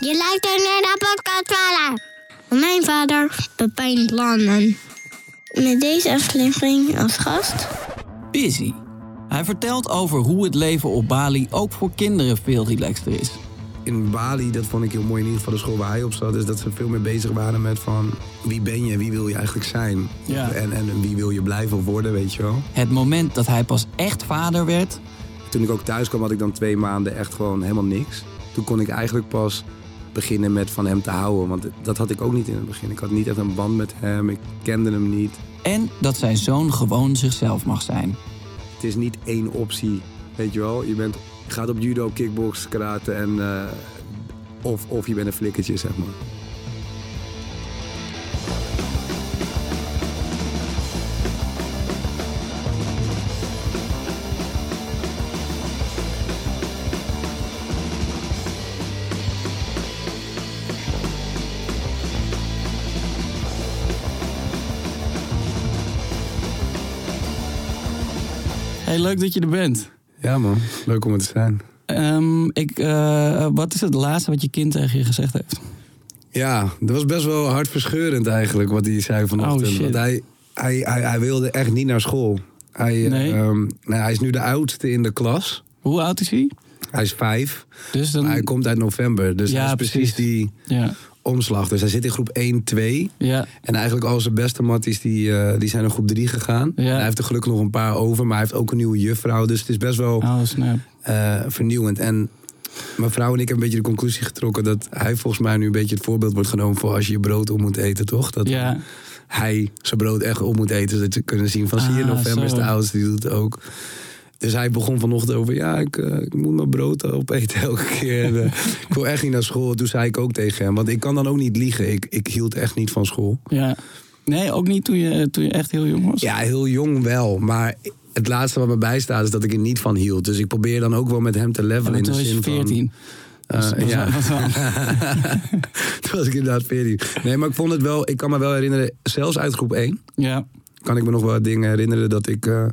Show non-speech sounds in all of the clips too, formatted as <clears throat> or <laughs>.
Je luistert naar de podcast Vader. Van mijn vader, Pepijn Plannen. Met deze aflevering als gast... Busy. Hij vertelt over hoe het leven op Bali ook voor kinderen veel relaxter is. in Bali, dat vond ik heel mooi in ieder geval de school waar hij op zat, is dat ze veel meer bezig waren met van wie ben je, wie wil je eigenlijk zijn Ja. en, en wie wil je blijven of worden, weet je wel. Het moment dat hij pas echt vader werd, Toen ik ook thuis kwam had ik dan twee maanden echt gewoon helemaal niks. Toen kon ik eigenlijk pas beginnen met van hem te houden, want dat had ik ook niet in het begin. Ik had niet echt een band met hem, ik kende hem niet. en dat zijn zoon gewoon zichzelf mag zijn. Het is niet één optie, weet je wel. Je bent, gaat op judo, kickbox, karate en eh, of, of je bent een flikkertje, zeg maar. Leuk dat je er bent. Ja man, leuk om er te zijn. Ehm, ik, eh, wat is het laatste wat je kind tegen je gezegd heeft? Ja, dat was best wel hartverscheurend eigenlijk wat hij zei vanochtend. Oh. Want hij, hij, hij, hij wilde echt niet naar school. Hij, Nee? ehm, nou, hij is nu de oudste in de klas. Hoe oud is hij? Hij is vijf. Dus dan, Maar hij komt uit november. Dus Ja, hij is precies, precies. die ja, omslag. Dus hij zit in groep 1, 2. ja, En eigenlijk al zijn beste matties die, eh, die zijn in groep 3 gegaan. Ja. Hij heeft er gelukkig nog een paar over. Maar hij heeft ook een nieuwe juffrouw. Dus het is best wel oh eh, vernieuwend. En mijn vrouw en ik hebben een beetje de conclusie getrokken... dat hij volgens mij nu een beetje het voorbeeld wordt genomen... voor als je je brood op moet eten, toch? Dat Ja, hij zijn brood echt op moet eten. Zodat ze kunnen zien van zie je, Ah, november is de oudste, die doet het ook. Dus hij begon vanochtend over, ja, ik, eh, ik moet mijn brood opeten <laughs> elke keer. En, eh, ik wil echt niet naar school. Toen zei ik ook tegen hem, want ik kan dan ook niet liegen. Ik, ik hield echt niet van school. ja. Nee, ook niet toen je, toen je echt heel jong was? Ja, heel jong wel, maar het laatste wat me bijstaat is dat ik er niet van hield. Dus ik probeer dan ook wel met hem te levelen in de toen was je zin van... 14. Eh, Dat is- ja. dat is wel- <laughs> Toen was ik inderdaad 14. Nee, maar ik vond het wel, ik kan me wel herinneren, zelfs uit groep 1... Ja, kan ik me nog wel dingen herinneren dat ik eh,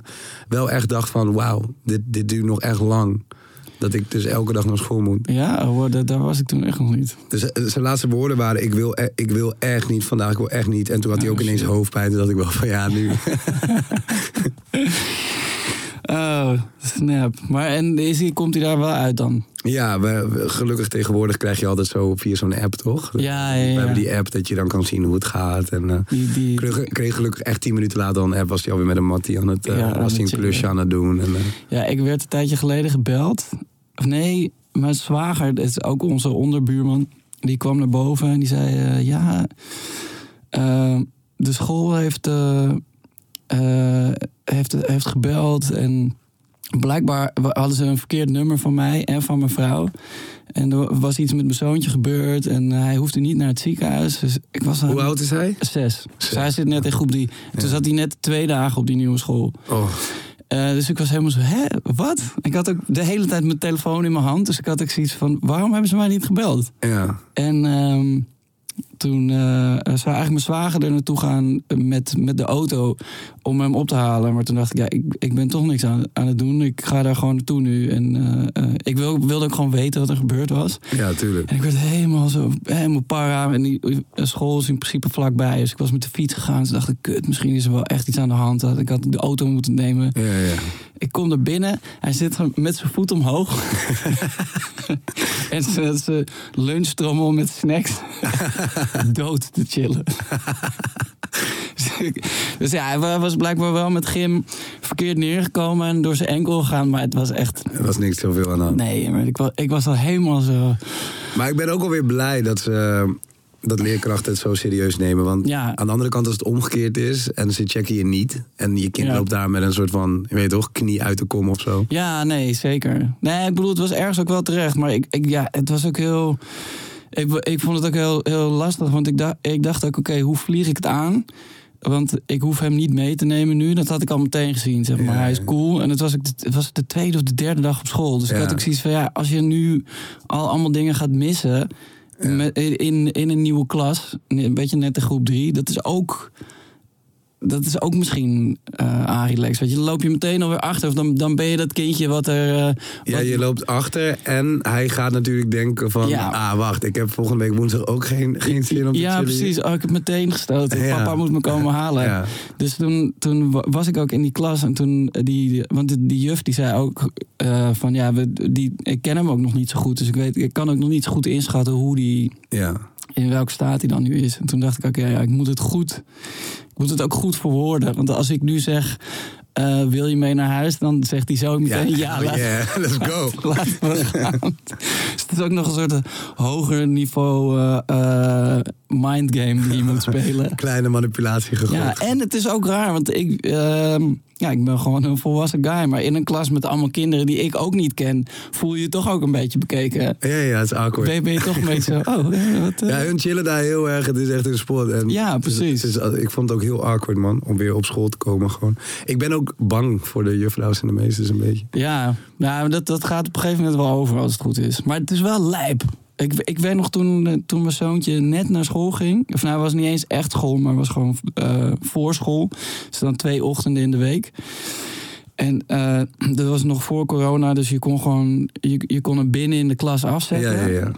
wel echt dacht van... wauw, dit, dit duurt nog echt lang. Dat ik dus elke dag naar school moet. ja hoor, daar, daar was ik toen echt nog niet. Dus eh, zijn laatste woorden waren... ik wil, e- ik wil echt niet vandaag, ik wil echt niet. En toen had hij Oh, ook ineens shit. hoofdpijn. Toen dacht ik wel van ja, nu... <laughs> Snap. Maar en is hij, komt hij daar wel uit dan? ja, we, we- gelukkig tegenwoordig krijg je altijd zo via zo'n app, toch? Ja, ja, ja. We hebben die app dat je dan kan zien hoe het gaat. En eh, Die, die, kreeg, kreeg gelukkig echt tien minuten later al een app... was hij alweer met een mattie aan het, eh, Ja, was hij een klusje aan het doen. En, eh, Ja, ik werd een tijdje geleden gebeld. Of nee, mijn zwager, dat is ook onze onderbuurman. Die kwam naar boven en die zei... ja, de school heeft, heeft, heeft gebeld en... Blijkbaar hadden ze een verkeerd nummer van mij en van mijn vrouw. En er was iets met mijn zoontje gebeurd. En hij hoefde niet naar het ziekenhuis. Dus ik was hoe oud is hij? Zes. Dus hij zit net in groep drie. En toen zat hij net twee dagen op die nieuwe school. Oh, Eh, dus ik was helemaal zo, hè, wat? Ik had ook de hele tijd mijn telefoon in mijn hand. Dus ik had ook zoiets van, waarom hebben ze mij niet gebeld? ja. En ehm, toen eh, zou eigenlijk mijn zwager er naartoe gaan met, met de auto om hem op te halen. Maar toen dacht ik, ja, ik, ik ben toch niks aan, aan het doen. Ik ga daar gewoon naartoe nu. En eh, eh, ik wil, wilde ook gewoon weten wat er gebeurd was. Ja, tuurlijk. En ik werd helemaal zo, helemaal para. En die eh, school is in principe vlakbij. Dus ik was met de fiets gegaan. Toen dacht ik, kut, misschien is er wel echt iets aan de hand. Dat Ik had de auto moeten nemen. Ja, ja. Ik kom er binnen. Hij zit met zijn voet omhoog. <laughs> <laughs> en zijn lunchtrommel met snacks. <laughs> <laughs> Dood te chillen. <laughs> Dus ja, hij wa- was blijkbaar wel met Gym verkeerd neergekomen en door zijn enkel gegaan. Maar het was echt... Er was niks zoveel aan de hand. Nee, maar ik was, ik was al helemaal zo... Maar ik ben ook alweer blij dat ze dat leerkrachten het zo serieus nemen. Want Ja. aan de andere kant, als het omgekeerd is en ze checken je niet. En je kind Ja. loopt daar met een soort van, je weet toch, knie uit de kom of zo. Ja, nee, zeker. Nee, ik bedoel, het was ergens ook wel terecht. Maar ik, ik, ja, het was ook heel... Ik, ik vond het ook heel, heel lastig, want ik dacht, ik dacht ook, oké, hoe vlieg ik het aan? Want ik hoef hem niet mee te nemen nu. Dat had ik al meteen gezien, zeg maar. Ja, Hij is cool. En het was, ook de, het was de tweede of de derde dag op school. Dus ik had ook zoiets van, ja, als je nu al allemaal dingen gaat missen... Met, in, in een nieuwe klas, een beetje net de groep drie... dat is ook... Dat is ook misschien uh, aanrelaxed. Weet je, dan loop je meteen alweer achter. Of dan, dan ben je dat kindje wat er. eh, Ja, je loopt achter en hij gaat natuurlijk denken van... Ja. Ah, wacht, ik heb volgende week woensdag ook geen, geen zin om te Ja, chillen. precies. Oh, ik heb meteen gestoten. Ja. Papa moet me komen <laughs> halen. Ja. Dus toen, toen wa- was ik ook in die klas. En toen, eh, die, want die, die juf die zei ook eh, van ja, we, die, ik ken hem ook nog niet zo goed. Dus ik, weet, ik kan ook nog niet zo goed inschatten hoe die, Ja. In welke staat hij dan nu is. En toen dacht ik, oké, ja, ik moet het goed. Ik moet het ook goed verwoorden. Want als ik nu zeg, eh, wil je mee naar huis? Dan zegt hij zo meteen, ja, Oh, laat- yeah, <laughs> let's go. <laughs> Dus het is ook nog een soort hoger niveau eh eh, mindgame die je moet <laughs> spelen. Kleine manipulatie gegooid. Ja, en het is ook raar, want ik, ehm, ja, ik ben gewoon een volwassen guy. Maar in een klas met allemaal kinderen die ik ook niet ken, voel je je toch ook een beetje bekeken. ja, ja, het is awkward. Ben, ben je toch een beetje zo, <laughs> oh, eh, wat, eh? Ja, hun chillen daar heel erg. Het is echt een sport. En Ja, het is- precies. het is- ik vond het ook heel awkward, man, om weer op school te komen. Gewoon. Ik ben ook bang voor de juffrouws en de meesters een beetje. Ja, nou, dat, dat gaat op een gegeven moment wel over als het goed is. Maar het is wel lijp. Ik, ik weet nog toen, eh, toen mijn zoontje net naar school ging. Of nou, het was niet eens echt school, maar was gewoon eh voorschool. Dus dan twee ochtenden in de week. En eh, <clears throat> dat was nog voor corona, dus je kon gewoon je, je kon hem binnen in de klas afzetten. Ja, ja, ja.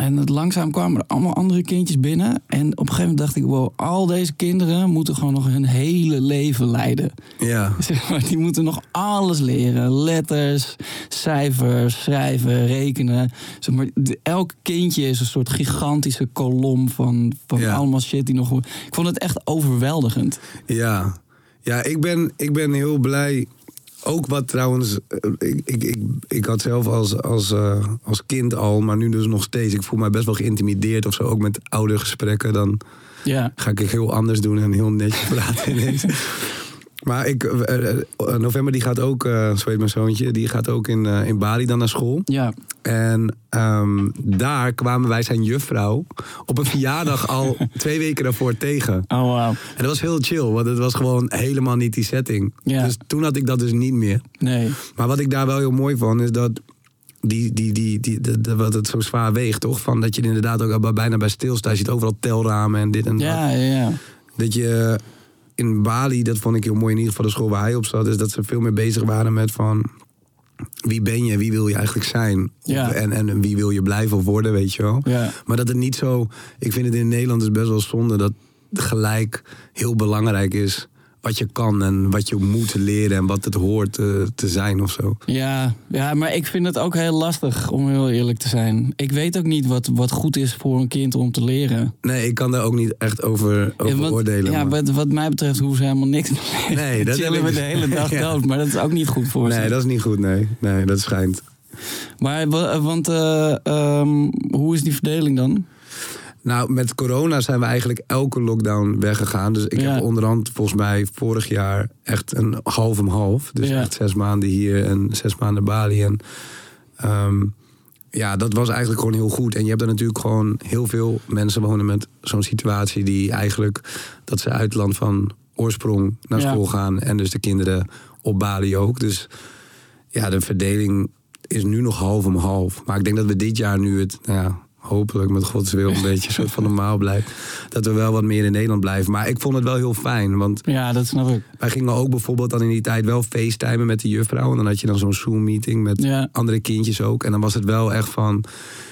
En het langzaam kwamen er allemaal andere kindjes binnen. En op een gegeven moment dacht ik, wow, al deze kinderen moeten gewoon nog hun hele leven leiden. Ja, <laughs> Zeg maar, die moeten nog alles leren. Letters, cijfers, schrijven, rekenen. Zeg maar, elk kindje is een soort gigantische kolom van, van Ja. allemaal shit die nog... Ik vond het echt overweldigend. ja. Ja, ik ben, ik ben heel blij. Ook wat trouwens, eh, ik, ik, ik, ik had zelf als, als, eh, als kind al, maar nu dus nog steeds. Ik voel mij best wel geïntimideerd of zo. Ook met oudergesprekken. Dan Ja, ga ik het heel anders doen en heel netjes praten ineens. <laughs> Maar ik, eh, eh, november die gaat ook, eh zo heet mijn zoontje, die gaat ook in, eh, in Bali dan naar school. ja. En ehm, daar kwamen wij zijn juffrouw op een verjaardag al <laughs> twee weken daarvoor tegen. Oh, wow. En dat was heel chill, want het was gewoon helemaal niet die setting. Ja. Dus toen had ik dat dus niet meer. Nee. Maar wat ik daar wel heel mooi van is dat. Die, die, die, die, de- de- wat het zo zwaar weegt, toch? Van dat je er inderdaad ook bijna bij stilstaat. Je ziet overal telramen en dit en dat. Ja, ja, ja. Dat je in Bali, dat vond ik heel mooi in ieder geval de school waar hij op zat, is dat ze veel meer bezig waren met van wie ben je, wie wil je eigenlijk zijn? Ja. En, en wie wil je blijven of worden, weet je wel? Ja. Maar dat het niet zo. Ik vind het in Nederland is best wel zonde dat gelijk heel belangrijk is wat je kan en wat je moet leren en wat het hoort eh, te zijn of zo. Ja, ja, maar ik vind het ook heel lastig om heel eerlijk te zijn. Ik weet ook niet wat, wat goed is voor een kind om te leren. Nee, ik kan daar ook niet echt over, over Ja, want- oordelen. Ja, wat, wat mij betreft hoeven ze helemaal niks leren. Nee, dat <laughs> Chillen we de hele dag <laughs> Ja. dood, maar dat is ook niet goed voor ze. nee, dat is niet goed, nee. Nee, dat schijnt. Maar wa- want eh, ehm, hoe is die verdeling dan? Nou, met corona zijn we eigenlijk elke lockdown weggegaan. Dus ik Ja. heb onderhand volgens mij vorig jaar echt een half om half. Dus Ja. echt zes maanden hier en zes maanden Bali. En ehm, ja, dat was eigenlijk gewoon heel goed. En je hebt er natuurlijk gewoon heel veel mensen wonen met zo'n situatie die eigenlijk dat ze uit het land van oorsprong naar Ja. school gaan. En dus de kinderen op Bali ook. Dus ja, de verdeling is nu nog half om half. Maar ik denk dat we dit jaar nu het nou ja, hopelijk met Gods wil een beetje soort van normaal blijft. Dat we wel wat meer in Nederland blijven. Maar ik vond het wel heel fijn. Want Ja, dat snap ik. wij gingen ook bijvoorbeeld dan in die tijd wel facetimen met de juffrouw. En dan had je dan zo'n Zoom-meeting met Ja. andere kindjes ook. En dan was het wel echt van...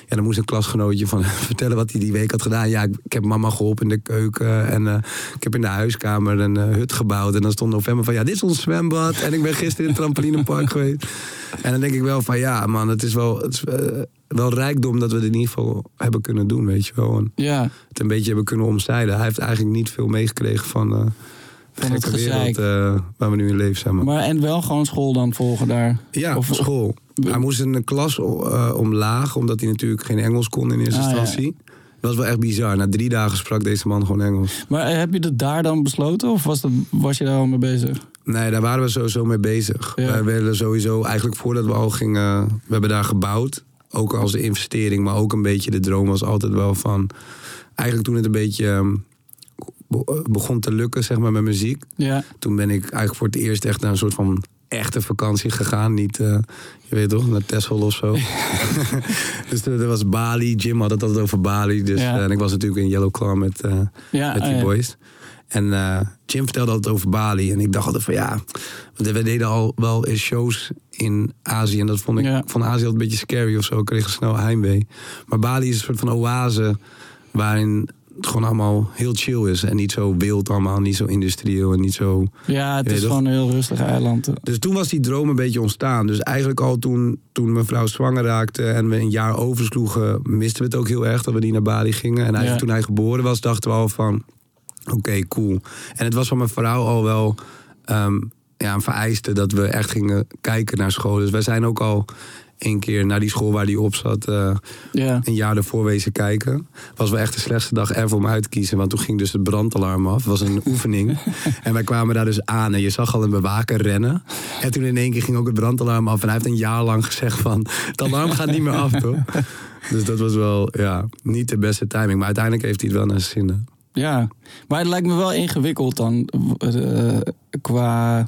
Ja, dan moest een klasgenootje van <laughs> vertellen wat hij die week had gedaan. Ja, ik, ik heb mama geholpen in de keuken. En eh, ik heb in de huiskamer een eh, hut gebouwd. En dan stond november van... Ja, dit is ons zwembad. En ik ben gisteren in het trampolinepark <laughs> geweest. En dan denk ik wel van... Ja, man, het is wel, het is, eh, wel rijkdom dat we het in ieder geval hebben kunnen doen, weet je wel. En Ja, het een beetje hebben kunnen omzeilen. Hij heeft eigenlijk niet veel meegekregen van... de Van het gezeik. wereld eh, waar we nu in leven, zeg maar. maar en wel gewoon school dan volgen daar. Ja, Of- school. Hij moest een klas eh, omlaag, omdat hij natuurlijk geen Engels kon in eerste Ah, ja. instantie. Dat was wel echt bizar. Na drie dagen sprak deze man gewoon Engels. Maar eh, heb je dat daar dan besloten of was, dat, was je daar al mee bezig? Nee, daar waren we sowieso mee bezig. Ja. Wij werden sowieso, eigenlijk voordat we al gingen... We hebben daar gebouwd. Ook als investering, maar ook een beetje de droom was altijd wel van... Eigenlijk toen het een beetje ehm, be- begon te lukken, zeg maar, met muziek... Ja, Toen ben ik eigenlijk voor het eerst echt naar een soort van echte vakantie gegaan. Niet, eh, je weet toch, naar Texel of zo. <laughs> dus er was Bali. Jim had het altijd over Bali. Dus, Ja. eh, en ik was natuurlijk in Yellow Claw met, eh, ja, met die ja. boys. En eh, Jim vertelde altijd over Bali. En ik dacht altijd van ja... Want we deden al wel eens shows in Azië. En dat vond ik van Azië altijd een beetje scary of zo. Ik kreeg snel heimwee. Maar Bali is een soort van oase... waarin het gewoon allemaal heel chill is. En niet zo wild allemaal. Niet zo industrieel en niet zo... Ja, het is gewoon een heel rustig eiland. Dus toen was die droom een beetje ontstaan. Dus eigenlijk al toen, toen mevrouw zwanger raakte en we een jaar oversloegen, misten we het ook heel erg dat we niet naar Bali gingen. En eigenlijk Ja. toen hij geboren was, dachten we al van, oké, cool. En het was van mijn vrouw al wel ehm, ja, een vereiste dat we echt gingen kijken naar school. Dus wij zijn ook al één keer naar die school waar hij op zat, eh, een jaar ervoor wezen kijken. Was wel echt de slechtste dag ever om uit te kiezen. Want toen ging dus het brandalarm af. Het was een <laughs> oefening. En wij kwamen daar dus aan. En je zag al een bewaker rennen. En toen in één keer ging ook het brandalarm af. En hij heeft een jaar lang gezegd van... Het alarm gaat niet meer af, toch? <laughs> Dus dat was wel, ja, niet de beste timing. Maar uiteindelijk heeft hij het wel naar zijn zin. ja. Maar het lijkt me wel ingewikkeld dan eh, qua...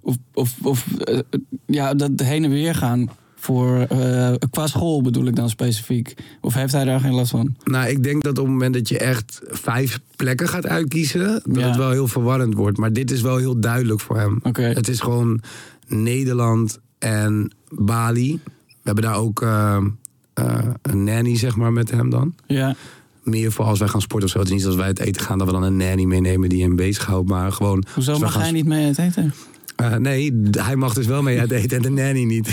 Of, of, of eh, ja, dat heen en weer gaan voor... eh, qua school bedoel ik dan specifiek. Of heeft hij daar geen last van? Nou, ik denk dat op het moment dat je echt vijf plekken gaat uitkiezen... dat Ja. het wel heel verwarrend wordt. Maar dit is wel heel duidelijk voor hem. Het is gewoon Nederland en Bali. We hebben daar ook eh, eh, een nanny, zeg maar, met hem dan. Ja, Meer voor als wij gaan sporten of zo. Het is niet als wij het eten gaan dat we dan een nanny meenemen die hem bezighoudt. Maar gewoon... hoezo we mag gaan hij niet mee uit eten? Eh, nee, hij mag dus wel mee uit eten en de nanny niet.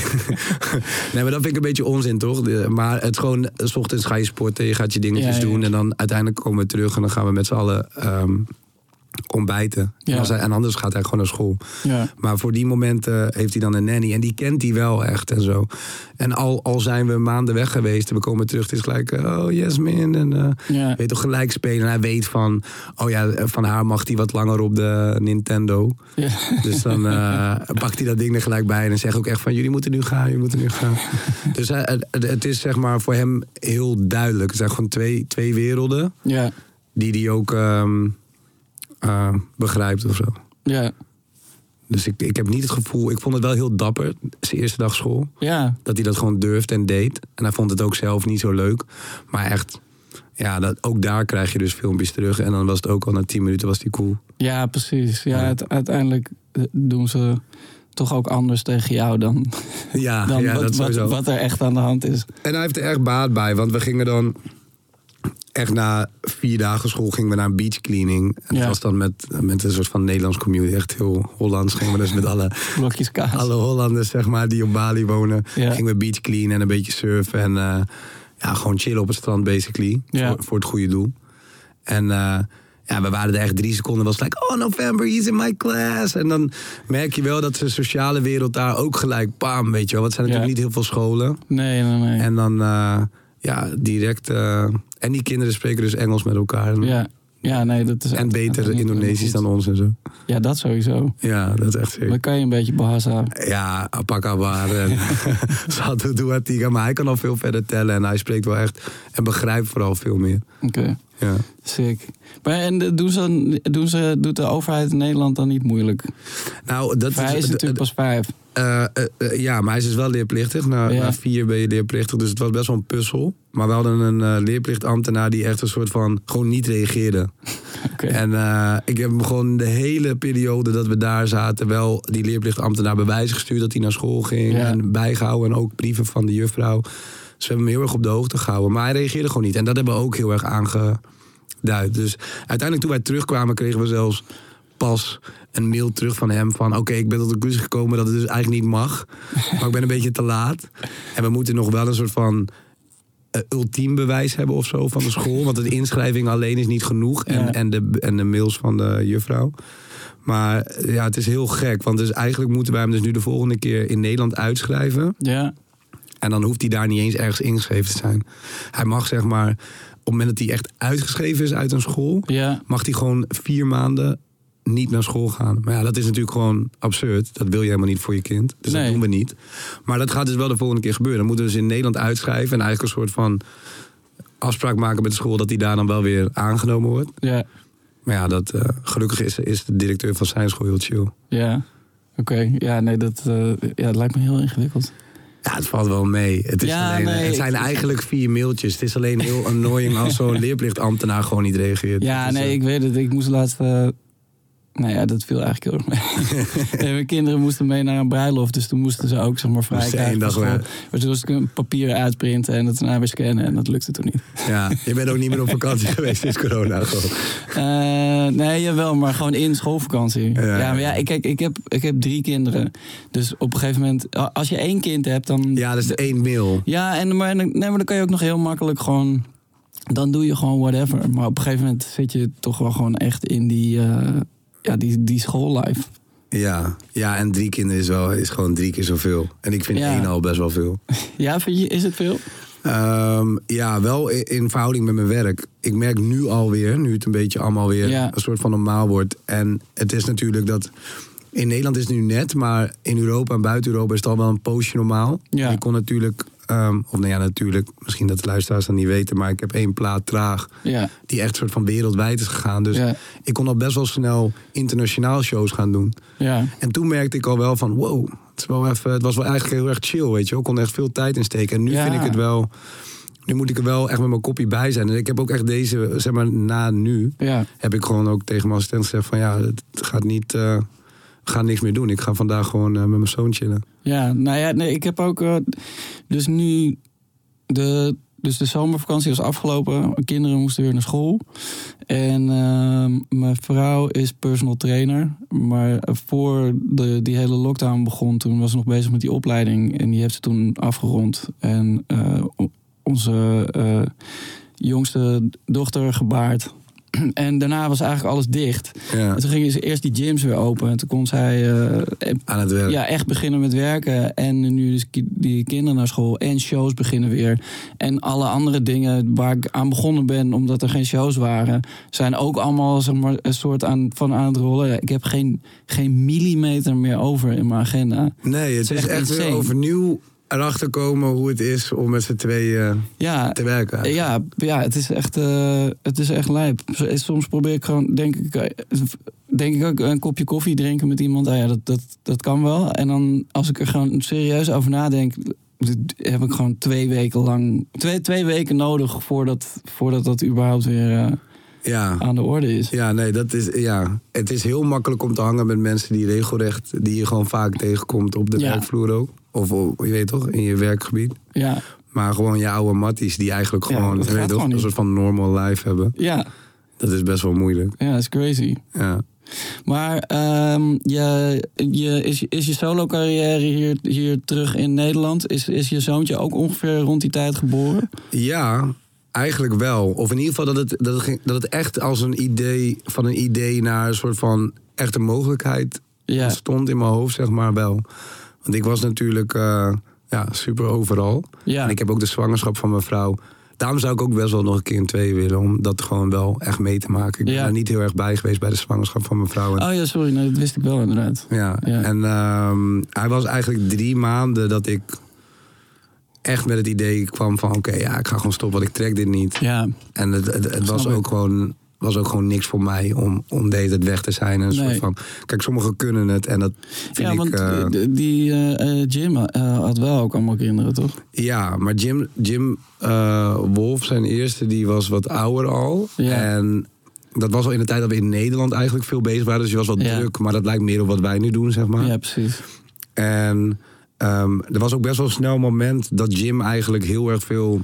<laughs> nee, maar dat vind ik een beetje onzin, toch? De- maar het is gewoon, eh, s ochtends ga je sporten, je gaat je dingetjes Ja, ja. doen... en dan uiteindelijk komen we terug en dan gaan we met z'n allen ehm, ontbijten. Ja. En, als hij- en anders gaat hij gewoon naar school. Ja, Maar voor die momenten heeft hij dan een nanny. En die kent hij wel echt en zo. En al, al zijn we maanden weg geweest en we komen terug... het is gelijk, eh, oh Jasmin. En eh, ja. weet toch, gelijk spelen. En hij weet van, oh ja, van haar mag hij wat langer op de Nintendo. Dus dan eh, <laughs> pakt hij dat ding er gelijk bij. En zegt ook echt van, jullie moeten nu gaan, jullie moeten nu gaan. <laughs> dus hij- het, is zeg maar voor hem heel duidelijk. Het zijn gewoon twee, twee werelden ja. die hij ook ehm, eh, begrijpt of zo. ja. Dus ik, ik heb niet het gevoel... Ik vond het wel heel dapper, zijn eerste dag school. ja. Dat hij dat gewoon durfde en deed. En hij vond het ook zelf niet zo leuk. Maar echt, ja, dat, ook daar krijg je dus filmpjes terug. En dan was het ook al na 10 minuten was die cool. Ja, precies. Ja, uiteindelijk eh, doen ze toch ook anders tegen jou dan, Ja, dan ja wat, dat wat, wat er echt aan de hand is. En hij heeft er echt baat bij. Want we gingen dan... Echt na vier dagen school gingen we naar een beach cleaning. En Ja. dat was dan met, met een soort van Nederlands community. Echt heel Hollands. Gingen we dus met alle, Blokjes kaas. alle Hollanders, zeg maar, die op Bali wonen. Ja. Gingen we beach cleanen en een beetje surfen. En eh, ja, gewoon chillen op het strand, basically. Ja. Voor, voor het goede doel. En eh, ja, we waren er echt drie seconden. Was het like, oh November, he's in my class. En dan merk je wel dat de sociale wereld daar ook gelijk, bam, weet je wel. Want het zijn natuurlijk niet heel veel scholen. Nee, nee, nee. En dan, eh, ja, direct... en die kinderen spreken dus Engels met elkaar. En, ja. ja, nee, dat is en beter Indonesisch dan ons en zo. Ja, dat sowieso. Ja, dat is echt Dan zeker. kan je een beetje Bahasa. Ja, Apakabar en <laughs> Duatiga. Maar hij kan al veel verder tellen. En hij spreekt wel echt en begrijpt vooral veel meer. Oké. Ja. Sick. Maar en doen ze, doen ze, doet de overheid in Nederland dan niet moeilijk? Nou, dat Hij is natuurlijk pas vijf. Eh, eh, eh, ja, maar hij is dus wel leerplichtig. Na, Ja. na vier ben je leerplichtig, dus het was best wel een puzzel. Maar we hadden een leerplichtambtenaar die echt een soort van gewoon niet reageerde. <laughs> Oké. En ik heb hem gewoon de hele periode dat we daar zaten wel die leerplichtambtenaar bewijzen gestuurd dat hij naar school ging. Ja. En bijgehouden en ook brieven van de juffrouw. Dus we hebben hem heel erg op de hoogte gehouden. Maar hij reageerde gewoon niet. En dat hebben we ook heel erg aangeduid. Dus uiteindelijk toen wij terugkwamen kregen we zelfs pas een mail terug van hem van... oké, ik ben tot de conclusie gekomen dat het dus eigenlijk niet mag. Maar ik ben een beetje te laat. En we moeten nog wel een soort van eh, ultiem bewijs hebben of zo van de school. Want de inschrijving alleen is niet genoeg. En, Ja. en, de, en de mails van de juffrouw. Maar eh, ja, het is heel gek. Want dus eigenlijk moeten wij hem dus nu de volgende keer in Nederland uitschrijven. Ja. En dan hoeft hij daar niet eens ergens ingeschreven te zijn. Hij mag zeg maar, op het moment dat hij echt uitgeschreven is uit een school... Ja. mag hij gewoon vier maanden niet naar school gaan. Maar ja, dat is natuurlijk gewoon absurd. Dat wil je helemaal niet voor je kind. Dus Nee. dat doen we niet. Maar dat gaat dus wel de volgende keer gebeuren. Dan moeten we dus in Nederland uitschrijven... en eigenlijk een soort van afspraak maken met de school... dat hij daar dan wel weer aangenomen wordt. Ja. Maar ja, dat, eh, gelukkig is, is de directeur van zijn school heel chill. Ja. Oké. Ja, nee, dat, eh, ja, het lijkt me heel ingewikkeld. Ja, het valt wel mee. Het, is Ja, alleen, nee, het zijn ik- eigenlijk vier mailtjes. Het is alleen heel annoying als zo'n <laughs> leerplichtambtenaar gewoon niet reageert. Ja, Dus, nee, eh, ik weet het. Ik moest laatst... eh, nou ja, dat viel eigenlijk heel erg mee. <laughs> En mijn kinderen moesten mee naar een bruiloft. Dus toen moesten ze ook zeg maar vrij krijgen. Maar toen moest ik een papier uitprinten en het daarna weer scannen. En dat lukte toen niet. Ja, je bent ook niet meer op vakantie <laughs> geweest sinds corona. Gewoon. Eh, nee, jawel, maar gewoon in schoolvakantie. Ja. Ja, maar ja, ik, kijk, ik, heb, ik heb drie kinderen. Dus op een gegeven moment, als je één kind hebt, dan. Ja, dat is één mail. Ja, en, maar, nee, maar dan kan je ook nog heel makkelijk gewoon. Dan doe je gewoon whatever. Maar op een gegeven moment zit je toch wel gewoon echt in die, eh ja, die, die schoollife. Ja, ja, en drie kinderen is, wel, is gewoon drie keer zoveel. En ik vind Ja. één al best wel veel. <laughs> Ja, vind je, is het veel? Ehm, ja, wel in, in verhouding met mijn werk. Ik merk nu alweer, nu het een beetje allemaal weer Ja. een soort van normaal wordt. En het is natuurlijk dat. In Nederland is het nu net, maar in Europa en buiten Europa is het al wel een poosje normaal. Ja. Je kon natuurlijk, ehm, of nou ja, natuurlijk, misschien dat de luisteraars dat niet weten, maar ik heb één plaat traag. Ja. Die echt soort van wereldwijd is gegaan. Dus Ja. ik kon al best wel snel internationaal shows gaan doen. Ja. En toen merkte ik al wel van, wow, het, is wel even, het was wel eigenlijk heel erg chill, weet je. Ik kon echt veel tijd in steken. En nu vind ik het wel, nu moet ik er wel echt met mijn kopie bij zijn. En ik heb ook echt deze, zeg maar, na nu, Ja. heb ik gewoon ook tegen mijn assistent gezegd van, ja, het gaat niet, eh, gaan niks meer doen. Ik ga vandaag gewoon eh, met mijn zoon chillen. Ja, nou ja, nee, ik heb ook. eh, dus nu. De, dus de zomervakantie was afgelopen. Mijn kinderen moesten weer naar school. En ehm, mijn vrouw is personal trainer. Maar voor de, die hele lockdown begon, toen was ze nog bezig met die opleiding. En die heeft ze toen afgerond. En eh, onze eh, jongste dochter gebaard. <clears throat> En daarna was eigenlijk alles dicht. Ja, En toen gingen ze eerst die gyms weer open. En toen kon zij eh, aan het werk. ja, echt beginnen met werken. En nu dus ki- die kinderen naar school. En shows beginnen weer. En alle andere dingen waar ik aan begonnen ben, omdat er geen shows waren, zijn ook allemaal zeg maar, een soort aan, van aan het rollen. Ik heb geen, geen millimeter meer over in mijn agenda. Nee, het Het is is echt echt weer overnieuw erachter komen hoe het is om met z'n tweeën Ja, te werken. ja, ja het is echt, eh, het is echt lijp. Soms probeer ik gewoon, denk ik, eh, denk ik ook een kopje koffie drinken met iemand. Ah ja, dat, dat, dat kan wel. En dan als ik er gewoon serieus over nadenk, heb ik gewoon twee weken lang, twee, twee weken nodig voordat, voordat dat überhaupt weer eh, Ja. aan de orde is. Ja, nee, dat is, ja. Het is heel makkelijk om te hangen met mensen die regelrecht, die je gewoon vaak tegenkomt op de Ja. werkvloer ook. Of je weet toch, in je werkgebied. Ja, Maar gewoon je oude matties die eigenlijk Ja, gewoon, je weet toch, een soort van normal life hebben. ja, Dat is best wel moeilijk. ja, dat is crazy. Ja. Maar ehm, je, je, is, is je solo-carrière hier, hier terug in Nederland? Is, is je zoontje ook ongeveer rond die tijd geboren? ja, eigenlijk wel. Of in ieder geval dat het, dat het, ging- dat het echt als een idee, van een idee naar een soort van echte mogelijkheid Ja, stond in mijn hoofd, zeg maar wel. Want ik was natuurlijk eh, ja, super overal. ja. En ik heb ook de zwangerschap van mijn vrouw. Daarom zou ik ook best wel nog een keer een twee willen. Om dat gewoon wel echt mee te maken. Ik ben Ja. er niet heel erg bij geweest bij de zwangerschap van mijn vrouw. Oh ja, sorry, nee, dat wist ik wel inderdaad. ja. ja. En ehm, hij was eigenlijk drie maanden dat ik echt met het idee kwam van... oké, ja, ik ga gewoon stoppen, want ik trek dit niet. Ja, En het, het, het was, ook gewoon, was ook gewoon niks voor mij om, om deze het weg te zijn. En Nee. soort van, kijk, sommigen kunnen het en dat vind ja ik... want eh, die- die eh, eh, Jim eh, had wel ook allemaal kinderen, toch? Ja, maar Jim, Jim eh, Wolf, zijn eerste, die was wat ouder al. Ja. En dat was al in de tijd dat we in Nederland eigenlijk veel bezig waren. Dus je was wat Ja. druk, maar dat lijkt meer op wat wij nu doen, zeg maar. Ja, precies. En ehm, er was ook best wel snel een moment dat Jim eigenlijk heel erg veel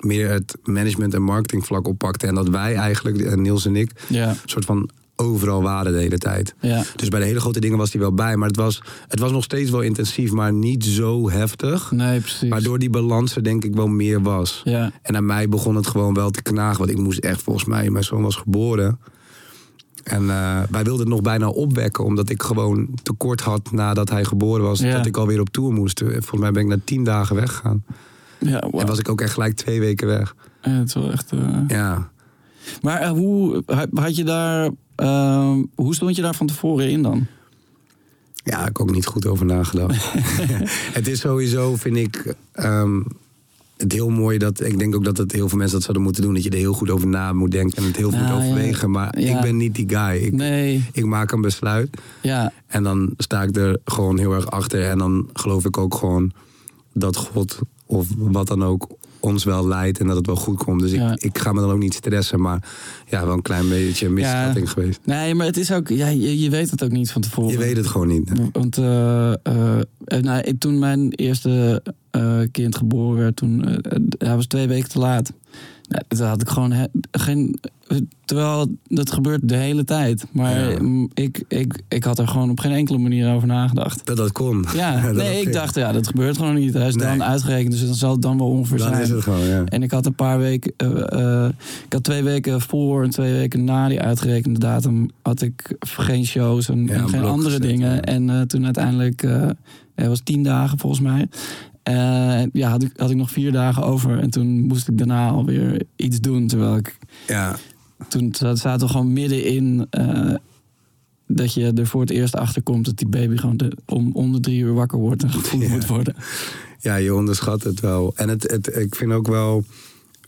meer het management en marketing vlak oppakte. En dat wij eigenlijk, eh, Niels en ik, Ja, een soort van overal waren de hele tijd. ja. Dus bij de hele grote dingen was hij wel bij. Maar het was, het was nog steeds wel intensief, maar niet zo heftig. Nee, precies. Waardoor die balans er denk ik wel meer was. Ja, En aan mij begon het gewoon wel te knagen. Want ik moest echt volgens mij, mijn zoon was geboren. En eh, wij wilden het nog bijna opwekken. Omdat ik gewoon tekort had nadat hij geboren was. Ja. Dat ik alweer op tour moest. Volgens mij ben ik na tien dagen weggegaan. Ja wow. En was ik ook echt gelijk twee weken weg. Ja, het is wel echt... eh, Ja. Maar eh, hoe had- je daar... eh, hoe stond je daar van tevoren in dan? Ja, ik heb ook niet goed over nagedacht. <laughs> <laughs> het is sowieso, vind ik, ehm, het heel mooi dat... Ik denk ook dat het heel veel mensen dat zouden moeten doen. Dat je er heel goed over na moet denken en het heel goed Nou, ja. overwegen. Maar Ja. ik ben niet die guy. Ik, Nee, ik maak een besluit. ja, En dan sta ik er gewoon heel erg achter. En dan geloof ik ook gewoon dat God of wat dan ook ons wel leidt en dat het wel goed komt. Dus Ja. ik, ik ga me dan ook niet stressen. Maar ja, wel een klein beetje een misschatting geweest. Nee, maar het is ook... Ja, je, je weet het ook niet van tevoren. Je weet het gewoon niet. Want eh, eh, nou, ik- toen mijn eerste kind geboren werd, toen, hij was twee weken te laat. Nou, toen had ik gewoon he- geen. Terwijl dat gebeurt de hele tijd. Maar Ja. ik, ik, ik had er gewoon op geen enkele manier over nagedacht. Dat dat kon. Ja, <laughs> Dat nee, dat ik ging. dacht, ja, dat gebeurt gewoon niet. Hij is Nee. dan uitgerekend, dus dan zal het dan wel ongeveer Dan zijn. is het gewoon, ja. En ik had een paar weken, eh, eh, ik had twee weken voor en twee weken na die uitgerekende datum had ik geen shows en, Ja, en een geen andere gezet, dingen. En eh, toen uiteindelijk, het was tien dagen volgens mij. Eh, ja, had ik, had ik nog vier dagen over en toen moest ik daarna alweer iets doen. Terwijl ik, ja. toen zaten we gewoon middenin eh, dat je er voor het eerst achter komt dat die baby gewoon de, om, om de drie uur wakker wordt en gevoed Ja. moet worden. Ja, je onderschat het wel. En het, het, ik vind ook wel,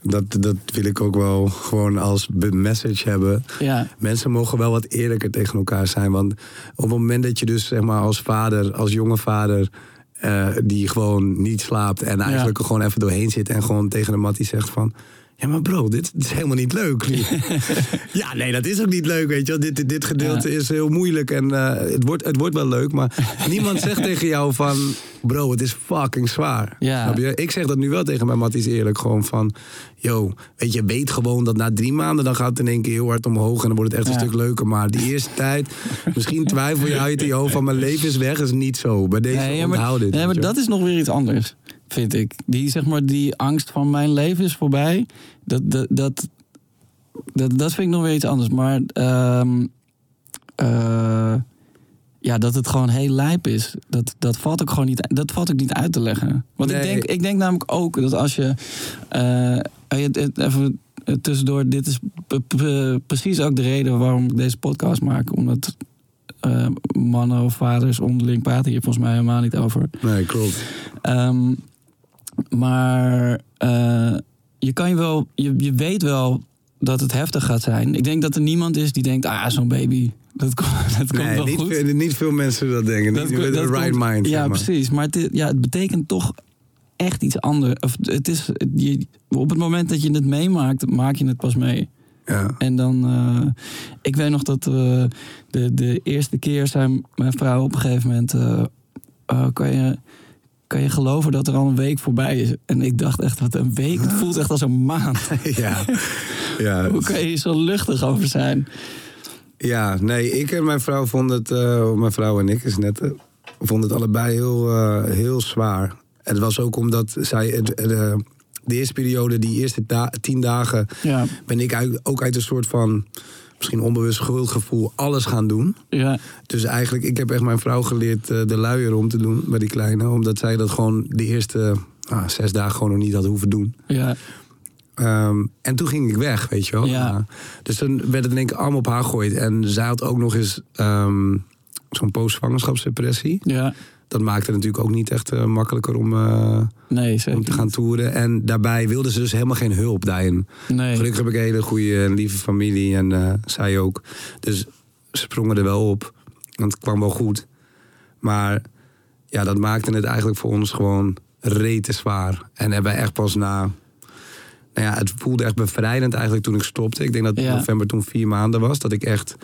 dat, dat wil ik ook wel gewoon als message hebben. Ja, Mensen mogen wel wat eerlijker tegen elkaar zijn. Want op het moment dat je dus zeg maar als vader, als jonge vader... eh, die gewoon niet slaapt en eigenlijk er gewoon even doorheen zit... en gewoon tegen de mattie zegt van... Ja, maar bro, dit is helemaal niet leuk. <laughs> ja, nee, dat is ook niet leuk, weet je wel. Dit, dit, dit gedeelte Ja. is heel moeilijk en eh, het, wordt, het wordt wel leuk. Maar <laughs> niemand zegt tegen jou van... Bro, het is fucking zwaar. Ja. Snap je? Ik zeg dat nu wel tegen mijn matties eerlijk. Gewoon van, yo, weet je, weet gewoon dat na drie maanden... dan gaat het in één keer heel hard omhoog en dan wordt het echt Ja. een stuk leuker. Maar die eerste tijd, misschien twijfel je uit je hoofd van... mijn leven is weg, is niet zo. Bij deze Nee, ja, maar, onthoud dit. nee, maar dat is nog weer iets anders, vind ik. Die, zeg maar, die angst van mijn leven is voorbij. Dat, dat, dat, dat, dat vind ik nog weer iets anders. Maar ehm, eh, ja, dat het gewoon heel lijp is. Dat, dat, valt ook gewoon niet, dat valt ook niet uit te leggen. Want ik, denk, ik denk namelijk ook dat als je... het- even tussendoor, dit is precies ook de reden waarom ik deze podcast maak. Omdat mannen of vaders onderling praten hier volgens mij helemaal niet over. Nee, klopt. Ehm, maar eh, je kan je wel, je, je weet wel dat het heftig gaat zijn. Ik denk dat er niemand is die denkt, ah, zo'n baby, dat, komt <laughs> dat komt wel niet, goed. veel, niet veel mensen dat denken. Dat niet dat een right komt- mind. Ja, zeg maar. precies. Maar het, ja, het betekent toch echt iets anders. Of het is, je, op het moment dat je het meemaakt, maak je het pas mee. Ja. En dan, eh, ik weet nog dat eh, de, de eerste keer zei mijn vrouw op een gegeven moment, oh, kan, je, kan je geloven dat er al een week voorbij is? En ik dacht echt, wat een week, het voelt echt als een maand. <laughs> ja. ja. <laughs> Hoe kan je hier zo luchtig over zijn? Ja, nee, ik en mijn vrouw vonden het, eh, mijn vrouw en ik is net, eh, vonden het allebei heel, eh, heel zwaar. En het was ook omdat zij, de, de eerste periode, die eerste da- tien dagen, Ja, ben ik uit, ook uit een soort van, misschien onbewust schuldgevoel, alles gaan doen. ja, Dus eigenlijk, ik heb echt mijn vrouw geleerd eh, de luier om te doen bij die kleine. Omdat zij dat gewoon de eerste ah, zes dagen gewoon nog niet had hoeven doen. ja, Ehm, en toen ging ik weg, weet je wel. Ja. dus toen werd het in één keer allemaal op haar gegooid. En zij had ook nog eens ehm, zo'n post-zwangerschapsdepressie. ja, dat maakte het natuurlijk ook niet echt eh, makkelijker om, eh, Nee, zeker. om te gaan toeren. En daarbij wilden ze dus helemaal geen hulp daarin. Nee. Gelukkig heb ik een hele goede en lieve familie en eh, zij ook. Dus ze sprongen er wel op. Want het kwam wel goed. Maar ja, dat maakte het eigenlijk voor ons gewoon rete zwaar. En hebben echt pas na... Nou ja, het voelde echt bevrijdend eigenlijk toen ik stopte. Ik denk dat Ja. november toen vier maanden was. Dat ik echt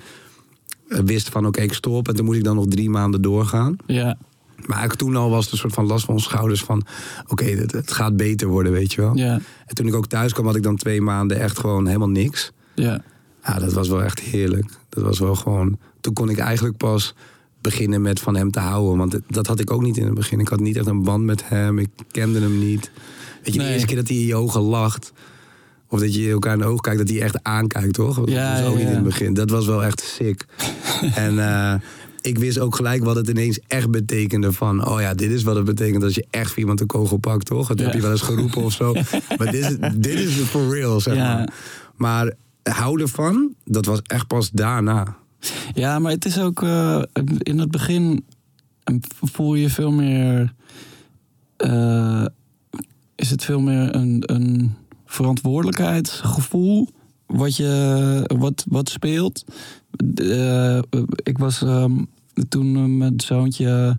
wist van oké, ik stop. En toen moest ik dan nog drie maanden doorgaan. Ja, Maar eigenlijk toen al was het een soort van last van ons schouders van... oké, het, het gaat beter worden, weet je wel. ja, En toen ik ook thuis kwam, had ik dan twee maanden echt gewoon helemaal niks. ja. Ja, dat was wel echt heerlijk. Dat was wel gewoon... Toen kon ik eigenlijk pas beginnen met van hem te houden. Want dat- had ik ook niet in het begin. Ik had niet echt een band met hem. Ik kende hem niet. Weet je, Nee. de eerste keer dat hij in je ogen lacht... of dat je elkaar in de ogen kijkt, dat hij echt aankijkt, toch? Dat Ja, was ook ja, niet in het begin. Dat was wel echt sick. <laughs> en eh, ik wist ook gelijk wat het ineens echt betekende van... oh ja, dit is wat het betekent als je echt voor iemand een kogel pakt, toch? Dat Ja. heb je wel eens geroepen of zo. <laughs> maar dit is, dit is for real, zeg Ja. maar. Maar houden van, dat was echt pas daarna. Ja, maar het is ook eh, in het begin voel je veel meer. eh, is het veel meer een, een verantwoordelijkheidsgevoel wat, je, wat, wat speelt. Eh, ik was ehm, toen eh, met het zoontje.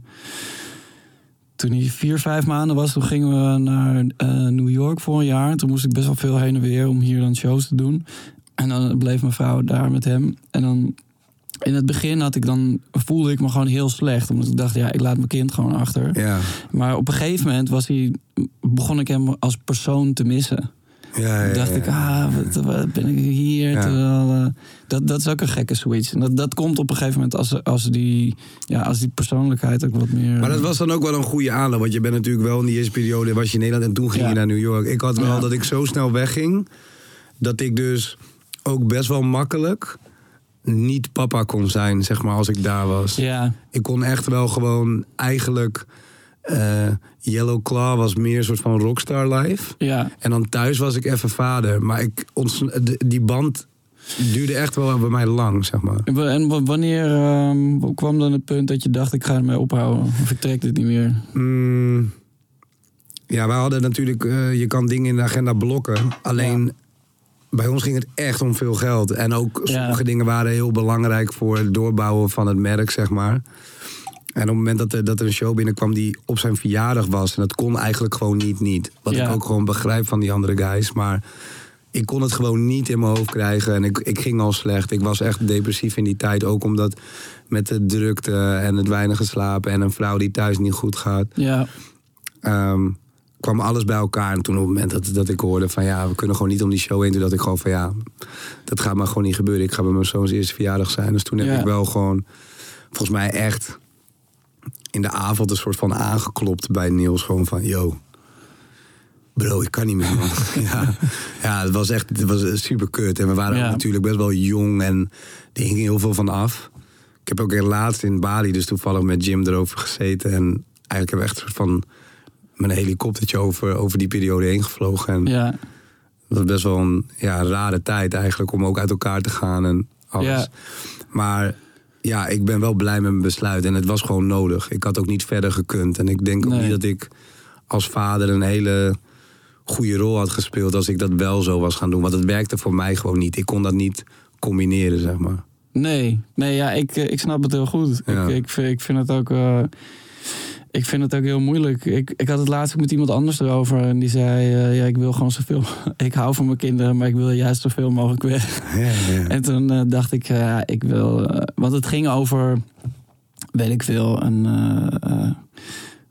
Toen hij vier, vijf maanden was, toen gingen we naar eh, New York voor een jaar. Toen moest ik best wel veel heen en weer om hier dan shows te doen. En dan bleef mijn vrouw daar met hem. En dan in het begin had ik dan, voelde ik me gewoon heel slecht. Omdat ik dacht, ja, ik laat mijn kind gewoon achter. Ja, Maar op een gegeven moment was hij, begon ik hem als persoon te missen. Ja, ja. dacht ik, ah, wat, wat ben ik hier? Terwijl, eh, dat, dat is ook een gekke switch. En dat, dat komt op een gegeven moment als, als, die, ja, als die persoonlijkheid ook wat meer... Maar dat was dan ook wel een goede aanloop. Want je bent natuurlijk wel in die eerste periode was je in Nederland en toen ging je naar New York. Ik had wel dat ik zo snel wegging. Dat ik dus ook best wel makkelijk niet papa kon zijn, zeg maar, als ik daar was. Ja, Ik kon echt wel gewoon eigenlijk... eh, Yellow Claw was meer een soort van rockstar life. ja, En dan thuis was ik even vader. Maar ik ons, die band duurde echt wel bij mij lang, zeg maar. En wa- En wa- wanneer ehm, kwam dan het punt dat je dacht, ik ga ermee ophouden? Of ik trek dit niet meer? Mm, ja, wij hadden natuurlijk, eh, je kan dingen in de agenda blokken. Alleen bij ons ging het echt om veel geld. En ook Ja. sommige dingen waren heel belangrijk voor het doorbouwen van het merk, zeg maar. En op het moment dat er, dat er een show binnenkwam die op zijn verjaardag was... en dat kon eigenlijk gewoon niet, niet. Wat Ja. ik ook gewoon begrijp van die andere guys. Maar ik kon het gewoon niet in mijn hoofd krijgen. En ik, ik ging al slecht. Ik was echt depressief in die tijd. Ook omdat met de drukte en het weinige slapen... en een vrouw die thuis niet goed gaat Ja, ehm, kwam alles bij elkaar. En toen op het moment dat, dat ik hoorde van ja, we kunnen gewoon niet om die show heen. Toen dacht ik gewoon van ja, dat gaat maar gewoon niet gebeuren. Ik ga bij mijn zoons eerste verjaardag zijn. Dus toen heb Ja. ik wel gewoon, volgens mij echt in de avond een soort van aangeklopt bij Niels. Gewoon van yo, bro, ik kan niet meer man. <laughs> ja, ja, het was echt, het was super kut. En we waren Ja. natuurlijk best wel jong en er ging heel veel van af. Ik heb ook in laatst in Bali dus toevallig met Jim erover gezeten. En eigenlijk hebben we echt een soort van een helikoptertje over, over die periode heen gevlogen. En ja, dat was best wel een ja, rare tijd eigenlijk om ook uit elkaar te gaan en alles. Ja. Maar ja, ik ben wel blij met mijn besluit. En het was gewoon nodig. Ik had ook niet verder gekund. En ik denk ook niet dat ik als vader een hele goede rol had gespeeld als ik dat wel zo was gaan doen. Want het werkte voor mij gewoon niet. Ik kon dat niet combineren, zeg maar. Nee, nee ja, ik, eh, ik snap het heel goed. Ja. Ik, ik, vind- ik vind het ook. eh, ik vind het ook heel moeilijk. Ik, ik had het laatst ook met iemand anders erover. En die zei: eh, Ja, ik wil gewoon zoveel. <laughs> Ik hou van mijn kinderen, maar ik wil juist zoveel mogelijk weg. Ja, ja. <laughs> En toen eh, dacht ik: ja, Ik wil. eh, want het ging over. Weet ik veel. Een.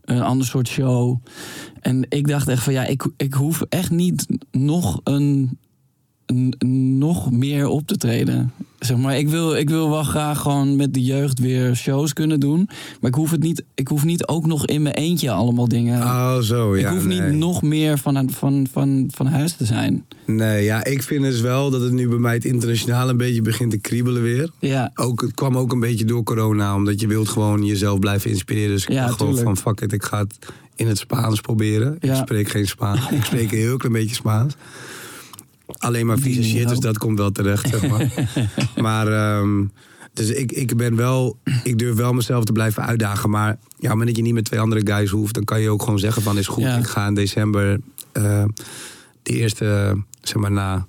een ander soort show. En ik dacht echt van ja, ik, ik hoef echt niet nog een, nog meer op te treden. Zeg maar, ik wil, ik wil wel graag gewoon met de jeugd weer shows kunnen doen. Maar ik hoef het niet, ik hoef niet ook nog in mijn eentje allemaal dingen. Oh, zo, ja. ik hoef nee. niet nog meer van, van, van, van huis te zijn. Nee, ja, ik vind dus wel dat het nu bij mij het internationaal een beetje begint te kriebelen weer. Ja, Ook, het kwam ook een beetje door corona, omdat je wilt gewoon jezelf blijven inspireren. Dus ik Ja, dacht gewoon tuurlijk. van fuck it, ik ga het in het Spaans proberen. Ik spreek geen Spaans. ik spreek een heel klein beetje Spaans. Alleen maar vieze shit, dus ook. dat komt wel terecht, zeg maar. <laughs> maar ehm, Dus ik, ik ben wel, ik durf wel mezelf te blijven uitdagen. Maar ja, op het moment dat je niet met twee andere guys hoeft, dan kan je ook gewoon zeggen van is goed, Ja. ik ga in december eh, de eerste, zeg maar na.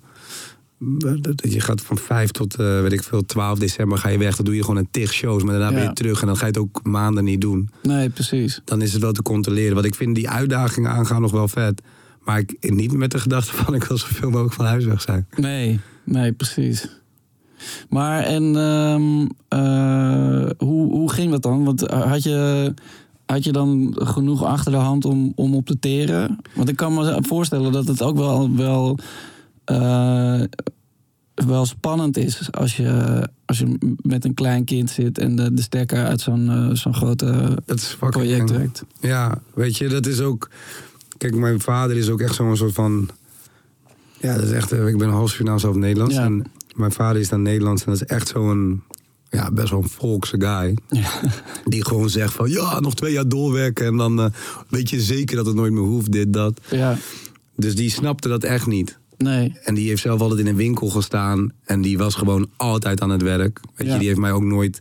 Je gaat van 5 tot, eh, weet ik veel, 12 december ga je weg. Dan doe je gewoon een tig shows. Maar daarna ben je terug en dan ga je het ook maanden niet doen. Nee, precies. Dan is het wel te controleren. Want ik vind die uitdagingen aangaan nog wel vet. Maar ik, niet met de gedachte van ik wil zoveel mogelijk van huis weg zijn. Nee, nee, precies. Maar en ehm, eh, hoe, hoe ging dat dan? Want eh, had je, had je dan genoeg achter de hand om, om op te teren? Want ik kan me voorstellen dat het ook wel, wel, eh, wel spannend is als je, als je met een klein kind zit en de, de stekker uit zo'n zo'n grote Dat is fucking project trekt. Ja, weet je, dat is ook. Kijk, mijn vader is ook echt zo'n soort van. Ja, dat is echt. eh, Ik ben half Surinaams half Nederlands. Ja. En mijn vader is dan Nederlands. En dat is echt zo'n. Ja, best wel een volkse guy. Ja. Die gewoon zegt van. Ja, nog twee jaar doorwerken. En dan eh, weet je zeker dat het nooit meer hoeft, dit, dat. ja, Dus die snapte dat echt niet. nee. En die heeft zelf altijd in een winkel gestaan. En die was gewoon altijd aan het werk. Weet Ja. je, die heeft mij ook nooit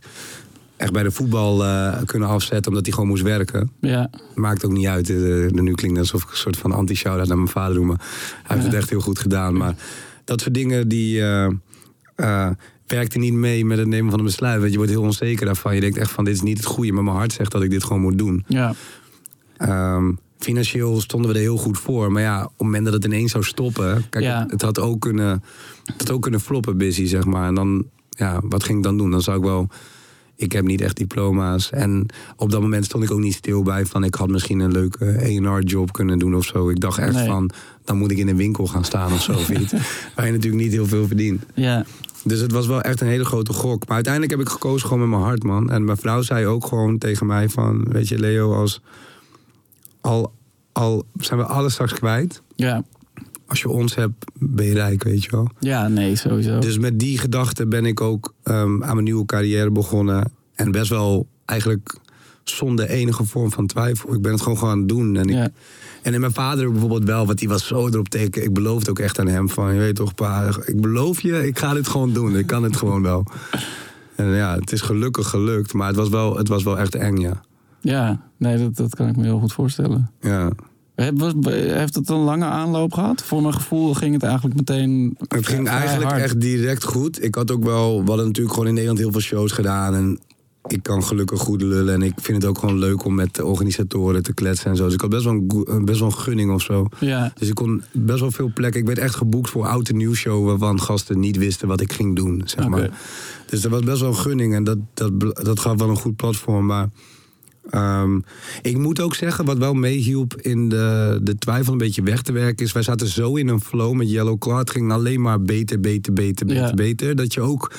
echt bij de voetbal eh, kunnen afzetten. Omdat hij gewoon moest werken. Ja, Maakt ook niet uit. eh, Nu klinkt alsof ik een soort van anti-shout-out naar mijn vader doe. Maar hij heeft het echt heel goed gedaan. Maar dat soort dingen die... eh werkte niet mee met het nemen van een besluit. Want je wordt heel onzeker daarvan. Je denkt echt van dit is niet het goede. Maar mijn hart zegt dat ik dit gewoon moet doen. ja, Ehm, financieel stonden we er heel goed voor. Maar ja, op het moment dat het ineens zou stoppen... Kijk, Ja. het had ook kunnen, het had ook kunnen floppen, busy, zeg maar. En dan, ja, wat ging ik dan doen? Dan zou ik wel... Ik heb niet echt diploma's. En op dat moment stond ik ook niet stil bij van... ik had misschien een leuke A&R-job kunnen doen of zo. Ik dacht echt Nee. van, dan moet ik in een winkel gaan staan of zo. <laughs> Waar je natuurlijk niet heel veel verdient. ja, Dus het was wel echt een hele grote gok. Maar uiteindelijk heb ik gekozen gewoon met mijn hart, man. En mijn vrouw zei ook gewoon tegen mij van... Weet je, Leo, als... Al, al zijn we alles straks kwijt... ja. Als je ons hebt, ben je rijk, weet je wel. Ja, nee, sowieso. Dus met die gedachte ben ik ook ehm, aan mijn nieuwe carrière begonnen. En best wel eigenlijk zonder enige vorm van twijfel. Ik ben het gewoon gaan doen. En, ik, Ja. en in mijn vader bijvoorbeeld wel, want die was zo erop teken. Ik beloofde ook echt aan hem van, je weet toch pa, ik beloof je, ik ga dit gewoon doen. Ik kan het gewoon wel. En ja, het is gelukkig gelukt, maar het was wel, het was wel echt eng, ja. Ja, nee, dat, dat kan ik me heel goed voorstellen. ja. Heeft het een lange aanloop gehad? Voor mijn gevoel ging het eigenlijk meteen. Het ging eigenlijk hard. echt direct goed. Ik had ook wel, we hadden natuurlijk gewoon in Nederland heel veel shows gedaan. En ik kan gelukkig goed lullen. En ik vind het ook gewoon leuk om met de organisatoren te kletsen en zo. Dus ik had best wel een, best wel een gunning of zo. Ja, Dus ik kon best wel veel plekken. Ik werd echt geboekt voor oud en nieuw show waarvan gasten niet wisten wat ik ging doen, zeg maar. Dus er was best wel een gunning en dat, dat, dat gaf wel een goed platform. Maar ehm, ik moet ook zeggen, wat wel meehielp in de, de twijfel een beetje weg te werken, is wij zaten zo in een flow met Yellow Claw. Het ging alleen maar beter, beter, beter, beter, Ja. beter. Dat je ook,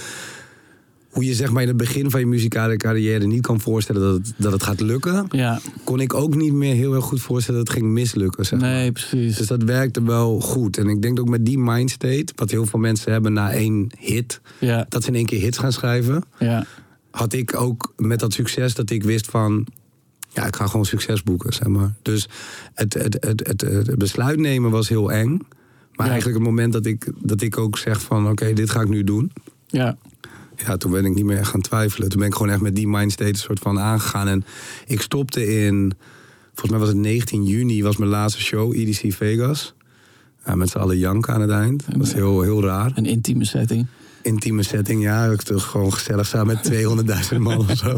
hoe je zeg maar in het begin van je muzikale carrière niet kan voorstellen dat het, dat het gaat lukken, ja, kon ik ook niet meer heel erg goed voorstellen dat het ging mislukken. Zeg maar. nee, precies. Dus dat werkte wel goed. En ik denk ook met die mindstate, wat heel veel mensen hebben na één hit, Ja, dat ze in één keer hits gaan schrijven, ja, had ik ook met dat succes dat ik wist van, ja, ik ga gewoon succes boeken, zeg maar. Dus het, het, het, het, het besluit nemen was heel eng. Maar Ja. eigenlijk het moment dat ik, dat ik ook zeg van, oké, dit ga ik nu doen. ja, Ja, toen ben ik niet meer gaan twijfelen. Toen ben ik gewoon echt met die mindstate een soort van aangegaan. En ik stopte in, volgens mij was het 19 juni, was mijn laatste show, EDC Vegas. Ja, met z'n allen janken aan het eind. Dat was heel, heel raar. een intieme setting. Intieme setting, ja. Ik toch gewoon gezellig samen met <laughs> 200.000 man of zo.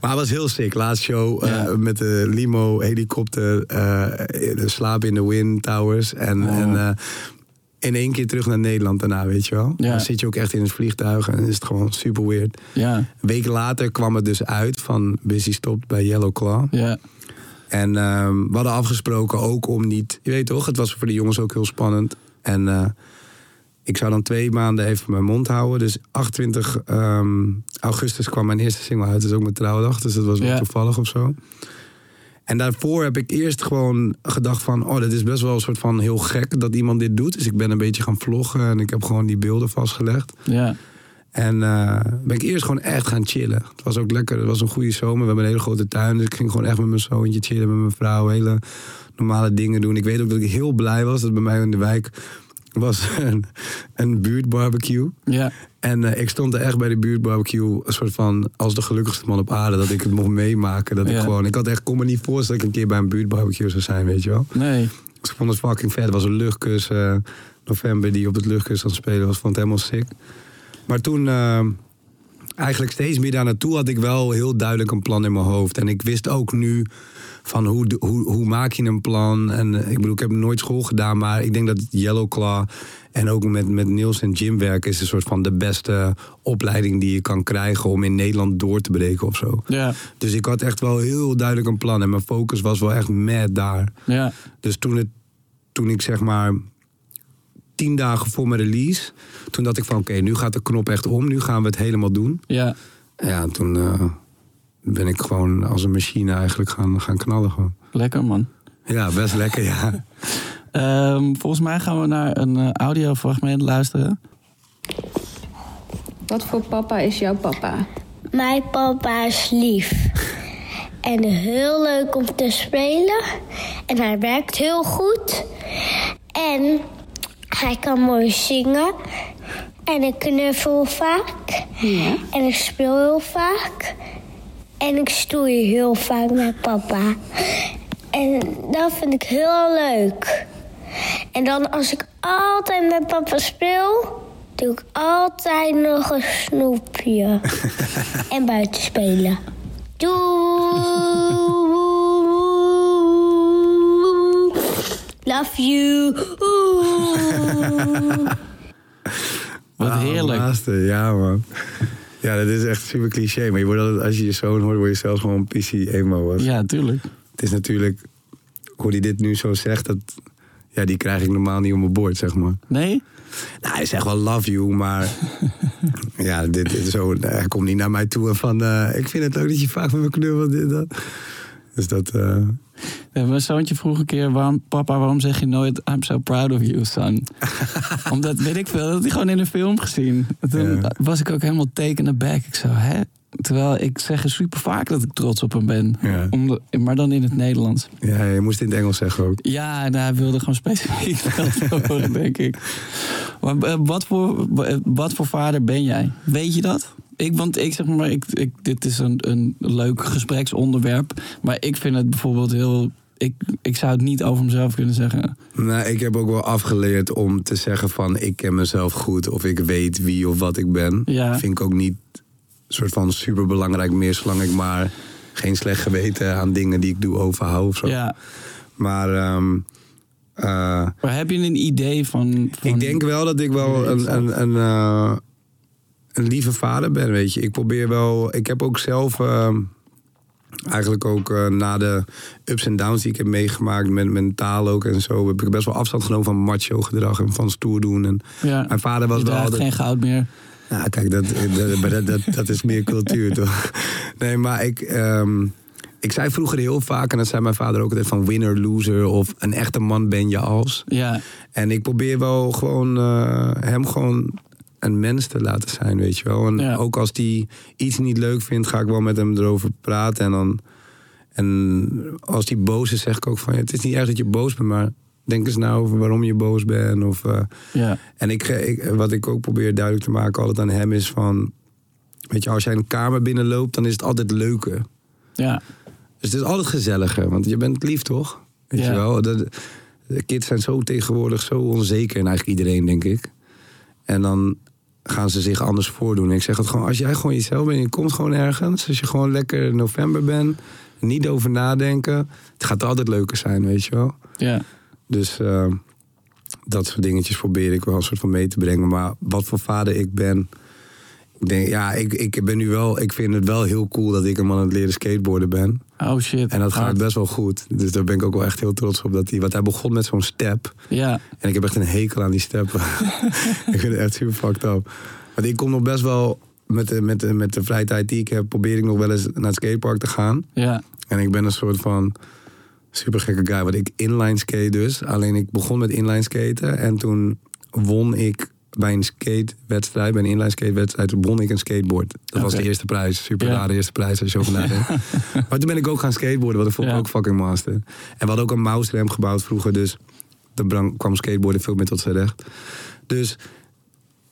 Maar het was heel sick. Laatste show eh, met de limo, helikopter, de slaap in de Wind Towers. En, Oh. en eh, in één keer terug naar Nederland daarna, weet je wel. Ja. Dan zit je ook echt in het vliegtuig en is het gewoon super weird. Ja, Een week later kwam het dus uit van Busy stopt bij Yellow Claw. ja, En ehm, we hadden afgesproken ook om niet... Je weet toch, het was voor de jongens ook heel spannend. En ik zou dan twee maanden even mijn mond houden. Dus 28 ehm, augustus kwam mijn eerste single uit. Dat is ook mijn trouwdag, dus dat was wel Ja. toevallig of zo. En daarvoor heb ik eerst gewoon gedacht van... oh, dit is best wel een soort van heel gek dat iemand dit doet. Dus ik ben een beetje gaan vloggen en ik heb gewoon die beelden vastgelegd. ja, En eh, ben ik eerst gewoon echt gaan chillen. Het was ook lekker, het was een goede zomer. We hebben een hele grote tuin, dus ik ging gewoon echt met mijn zoontje chillen, met mijn vrouw. Hele normale dingen doen. Ik weet ook dat ik heel blij was dat bij mij in de wijk was <laughs> een, een buurtbarbecue. Ja. En eh, ik stond er echt bij de buurtbarbecue, een soort van als de gelukkigste man op aarde, dat ik het mocht meemaken. Dat ik gewoon, ik had echt, kon me niet voorstellen dat ik een keer bij een buurtbarbecue zou zijn, weet je wel. Nee. Dus ik vond het fucking vet. Het was een luchtkus, eh, november die op het luchtkus aan het spelen was. vond het helemaal sick. Maar toen, eh, eigenlijk steeds meer daar naartoe had ik wel heel duidelijk een plan in mijn hoofd. En ik wist ook nu van hoe, hoe, hoe maak je een plan. En eh, ik bedoel, ik heb nooit school gedaan, maar ik denk dat Yellow Claw en ook met, met Niels en Jim werken is een soort van de beste opleiding die je kan krijgen om in Nederland door te breken of zo. Ja. Dus ik had echt wel heel duidelijk een plan en mijn focus was wel echt mad daar. Ja. Dus toen, het, toen ik zeg maar tien dagen voor mijn release, toen dacht ik van oké, nu gaat de knop echt om, nu gaan we het helemaal doen. Ja. Ja, en toen eh, ben ik gewoon als een machine eigenlijk gaan, gaan knallen gewoon. Lekker man. Ja, best lekker, ja. <laughs> Ehm, volgens mij gaan we naar een eh, audiofragment luisteren. Wat voor papa is jouw papa? Mijn papa is lief. En heel leuk om te spelen. En hij werkt heel goed. En hij kan mooi zingen. En ik knuffel vaak. Ja. En ik speel heel vaak. En ik stoei heel vaak met papa. En dat vind ik heel leuk. En dan als ik altijd met papa speel, doe ik altijd nog een snoepje. <laughs> en buiten spelen. Doei! Love you! Oeh. Wat Ah, heerlijk. naaste, ja man. Ja, dat is echt super cliché. Maar je wordt altijd, als je je zoon hoort, word je zelfs gewoon PC emo. was. Ja, tuurlijk. Het is natuurlijk, hoe hij dit nu zo zegt, dat, ja, die krijg ik normaal niet op mijn bord, zeg maar. Nee? Nou, hij zegt wel love you, maar <laughs> ja, dit, dit zo, hij komt niet naar mij toe en van, eh, ik vind het leuk dat je vaak met me knuffelt, dit, dat. Dus dat, eh, Mijn zoontje vroeg een keer, waarom, papa, waarom zeg je nooit I'm so proud of you, son? <laughs> Omdat, weet ik veel, dat had hij gewoon in een film gezien. En Toen Ja. was ik ook helemaal taken aback. Ik zo, hè? Terwijl ik zeg super vaak dat ik trots op hem ben. Ja. Omdat- maar dan in het Nederlands. ja, je moest in het Engels zeggen ook. Ja, en hij wilde gewoon specifiek <laughs> dat horen, denk ik. Maar eh, wat voor, eh, wat voor vader ben jij? Weet je dat? Ik, want ik zeg maar, ik, ik, dit is een, een leuk gespreksonderwerp. Maar ik vind het bijvoorbeeld heel. Ik, ik zou het niet over mezelf kunnen zeggen. Nou, ik heb ook wel afgeleerd om te zeggen van, ik ken mezelf goed of ik weet wie of wat ik ben. Ja. Vind ik ook niet soort van super belangrijk meer, zolang ik maar geen slecht geweten aan dingen die ik doe overhoud of zo. Ja. Maar Maar heb je een idee van. van ik denk wel dat ik wel een, een, een, eh, een lieve vader ben, weet je. Ik probeer wel... Ik heb ook zelf... ehm, eigenlijk ook eh, na de ups en downs die ik heb meegemaakt... met mentaal ook en zo... heb ik best wel afstand genomen van macho gedrag... en van stoer doen. En Ja. mijn vader was wel altijd... geen goud meer. Ja, kijk, dat, dat, dat, dat, dat is meer cultuur, toch? Nee, maar ik, ehm, ik zei vroeger heel vaak... en dat zei mijn vader ook altijd van winner, loser... of een echte man ben je als... Ja. En ik probeer wel gewoon eh, hem gewoon een mens te laten zijn, weet je wel. En Ja. ook als hij iets niet leuk vindt, ga ik wel met hem erover praten. En, dan, en als hij boos is, zeg ik ook van... Ja, het is niet erg dat je boos bent, maar denk eens nou over waarom je boos bent. Of, eh, Ja. en ik, ik, wat ik ook probeer duidelijk te maken altijd aan hem is van... Weet je, als jij een kamer binnenloopt, dan is het altijd leuker. Ja. Dus het is altijd gezelliger, want je bent lief, toch? Weet Ja. je wel? De, de kids zijn zo tegenwoordig zo onzeker, en eigenlijk iedereen, denk ik. En dan gaan ze zich anders voordoen. En ik zeg het gewoon, als jij gewoon jezelf bent, je komt gewoon ergens. Als je gewoon lekker in november bent, niet over nadenken. Het gaat altijd leuker zijn, weet je wel. Ja. Dus eh, dat soort dingetjes probeer ik wel een soort van mee te brengen. Maar wat voor vader ik ben. Ik denk, ja, ik, ik ben nu wel. Ik vind het wel heel cool dat ik een man aan het leren skateboarden ben. Oh shit. En dat gaat best wel goed. Dus daar ben ik ook wel echt heel trots op. Dat hij, want hij begon met zo'n step. Ja. En ik heb echt een hekel aan die step. <laughs> <laughs> ik vind het echt super fucked up. Want ik kom nog best wel. Met de, met, de, met de vrije tijd die ik heb, probeer ik nog wel eens naar het skatepark te gaan. Ja. En ik ben een soort van super gekke guy. Want ik inline skate dus. Alleen ik begon met inline skaten. En toen won ik bij een skatewedstrijd, bij een inline skatewedstrijd, won ik een skateboard. Dat was de eerste prijs. Super rare eerste prijs als je over nadenkt. <laughs> maar toen ben ik ook gaan skateboarden, wat ik vond ook fucking master. En we hadden ook een mouse rem gebouwd vroeger, dus dan kwam skateboarden veel meer tot zijn recht. Dus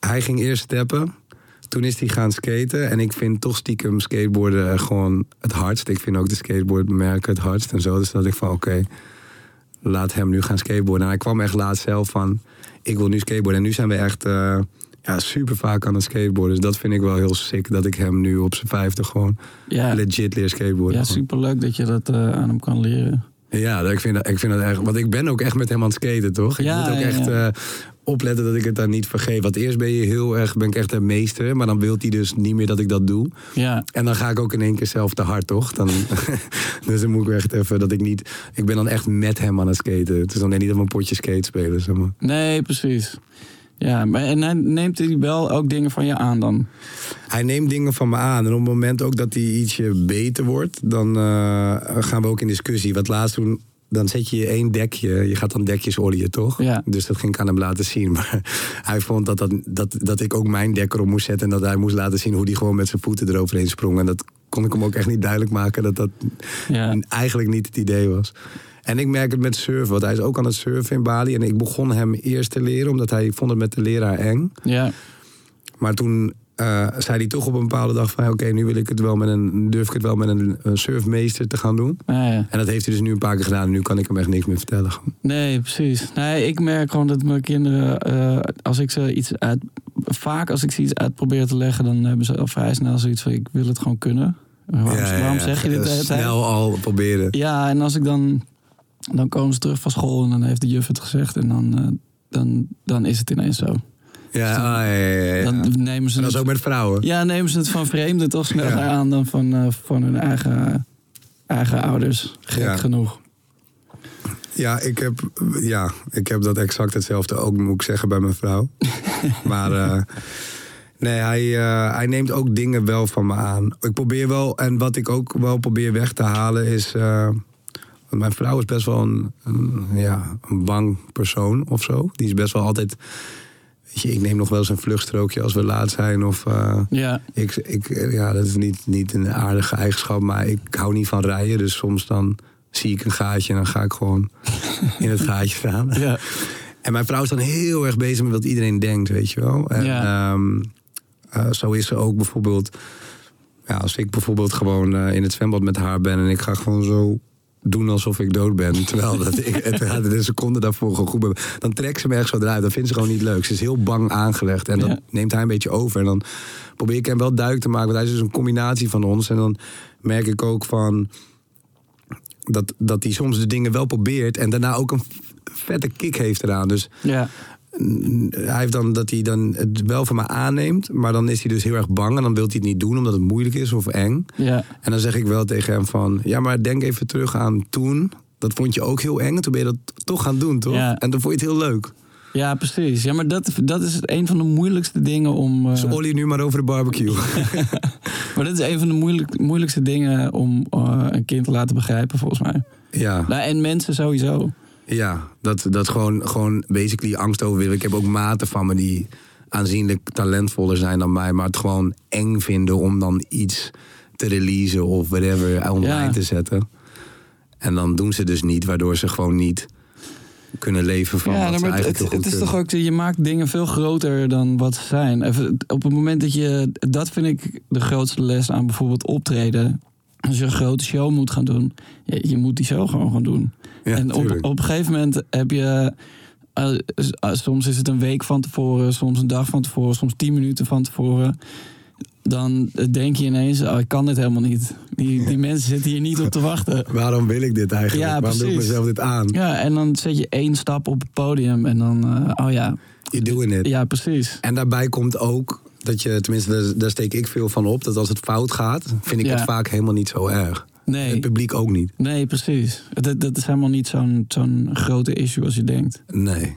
hij ging eerst steppen. Toen is hij gaan skaten. En ik vind toch stiekem skateboarden gewoon het hardst. Ik vind ook de skateboardmerken het hardst en zo. Dus dat ik van oké, laat hem nu gaan skateboarden. En hij kwam echt laatst zelf van, ik wil nu skateboarden. En nu zijn we echt eh, ja, super vaak aan het skateboarden. Dus dat vind ik wel heel sick. Dat ik hem nu op zijn vijfde gewoon Ja, legit leer skateboarden. ja superleuk dat je dat eh, aan hem kan leren. Ja, ik vind, dat, ik vind dat echt. Want ik ben ook echt met hem aan het skaten, toch? Ik Ja, moet ook ja, echt ja. eh, opletten dat ik het dan niet vergeet. Want eerst ben je heel erg, ben ik echt een meester. Maar dan wil hij dus niet meer dat ik dat doe. Ja, En dan ga ik ook in één keer zelf te hard, toch? Dan, <laughs> dus dan moet ik echt even dat ik niet. Ik ben dan echt met hem aan het skaten. Het is dan net niet dat we een potje skate spelen, zeg maar. nee, precies. Ja, maar en hij neemt hij wel ook dingen van je aan dan? Hij neemt dingen van me aan. En op het moment ook dat hij ietsje beter wordt, dan eh, gaan we ook in discussie. Wat laatst toen, dan zet je één dekje. Je gaat dan dekjes olieën, toch? Ja. Dus dat ging ik aan hem laten zien. <laughs> Maar hij vond dat, dat, dat, dat ik ook mijn dek erop moest zetten. En dat hij moest laten zien hoe hij gewoon met zijn voeten eroverheen sprong. En dat kon ik hem ook echt niet duidelijk maken dat dat Ja. eigenlijk niet het idee was. En ik merk het met surfen, want hij is ook aan het surfen in Bali. En ik begon hem eerst te leren, omdat hij vond het met de leraar eng. Ja, Maar toen eh, zei hij toch op een bepaalde dag van... oké, nu wil ik het wel met een, durf ik het wel met een, een surfmeester te gaan doen. ja, ja. En dat heeft hij dus nu een paar keer gedaan. En nu kan ik hem echt niks meer vertellen. Nee, precies. Nee, ik merk gewoon dat mijn kinderen, eh, als ik ze iets uit. Vaak als ik ze iets uit probeer te leggen, dan hebben ze al vrij snel zoiets van: ik wil het gewoon kunnen. Waarom, Ja, ja, waarom ja. zeg je dit de tijd? Snel al proberen. Ja, en als ik dan. Dan komen ze terug van school en dan heeft de juf het gezegd en dan, eh, dan, dan is het ineens zo. Ja, ah, ja, ja. Dan nemen ze En dat is ook met vrouwen. ja, nemen ze het van vreemden toch sneller aan dan van, eh, van hun eigen, eigen ouders. Gek genoeg. Ja, ik heb, ja, ik heb dat exact hetzelfde ook, moet ik zeggen, bij mijn vrouw. <laughs> maar eh, nee, hij, eh, hij neemt ook dingen wel van me aan. Ik probeer wel, en wat ik ook wel probeer weg te halen is... want mijn vrouw is best wel een, een, ja, een bang persoon of zo. Die is best wel altijd... Je, ik neem nog wel eens een vluchtstrookje als we laat zijn. Of eh, Ja, ik, ik, ja, dat is niet, niet een aardige eigenschap, maar ik hou niet van rijden. Dus soms dan zie ik een gaatje en dan ga ik gewoon <laughs> in het gaatje staan. ja, En mijn vrouw is dan heel erg bezig met wat iedereen denkt, weet je wel. En Ja. ehm, eh, zo is ze ook bijvoorbeeld... Ja, als ik bijvoorbeeld gewoon eh, in het zwembad met haar ben... en ik ga gewoon zo doen alsof ik dood ben. Terwijl dat ik het de seconde daarvoor gewoon goed ben. Dan trekt ze me echt zo eruit. Dat vindt ze gewoon niet leuk. Ze is heel bang aangelegd. En dat Ja. neemt hij een beetje over. En dan probeer ik hem wel duidelijk te maken. Want hij is dus een combinatie van ons. En dan merk ik ook van... Dat, dat hij soms de dingen wel probeert. En daarna ook een vette kick heeft eraan. Dus ja. Hij heeft dan dat hij dan het wel van me aanneemt, maar dan is hij dus heel erg bang en dan wil hij het niet doen omdat het moeilijk is of eng. ja. En dan zeg ik wel tegen hem van, ja, maar denk even terug aan toen. Dat vond je ook heel eng en toen ben je dat toch gaan doen, toch? Ja. En dan vond je het heel leuk. Ja, precies. Ja, maar dat, dat is een van de moeilijkste dingen om. eh, Dus Olly nu maar over de barbecue. <laughs> maar dat is een van de moeilijk, moeilijkste dingen om eh, een kind te laten begrijpen, volgens mij. ja, Nou, en mensen sowieso. Ja dat, dat gewoon, gewoon basically angst over. Ik heb ook maten van me die aanzienlijk talentvoller zijn dan mij, maar het gewoon eng vinden om dan iets te releasen of whatever online Ja. te zetten. En dan doen ze dus niet, waardoor ze gewoon niet kunnen leven van ja, wat nou, ze maar het, eigenlijk het, het is toch ook, je maakt dingen veel groter dan wat ze zijn. Even, op het moment dat je, dat vind ik de grootste les aan bijvoorbeeld optreden. Als je een grote show moet gaan doen, je, je moet die show gewoon gaan doen. Ja, en op, een gegeven moment heb je. eh, soms is het een week van tevoren, soms een dag van tevoren, soms tien minuten van tevoren. Dan denk je ineens, oh, ik kan dit helemaal niet. Die, <laughs> die mensen zitten hier niet op te wachten. <laughs> Waarom wil ik dit eigenlijk? Ja, Waarom doe ik mezelf dit aan? Ja, en dan zet je één stap op het podium en dan, eh, oh ja, Je doing it. ja, precies. En daarbij komt ook dat je, tenminste, daar, daar steek ik veel van op, dat als het fout gaat, vind ik Ja. het vaak helemaal niet zo erg. Het Nee, publiek ook niet. nee precies. Dat, dat is helemaal niet zo'n zo'n grote issue als je denkt. Nee.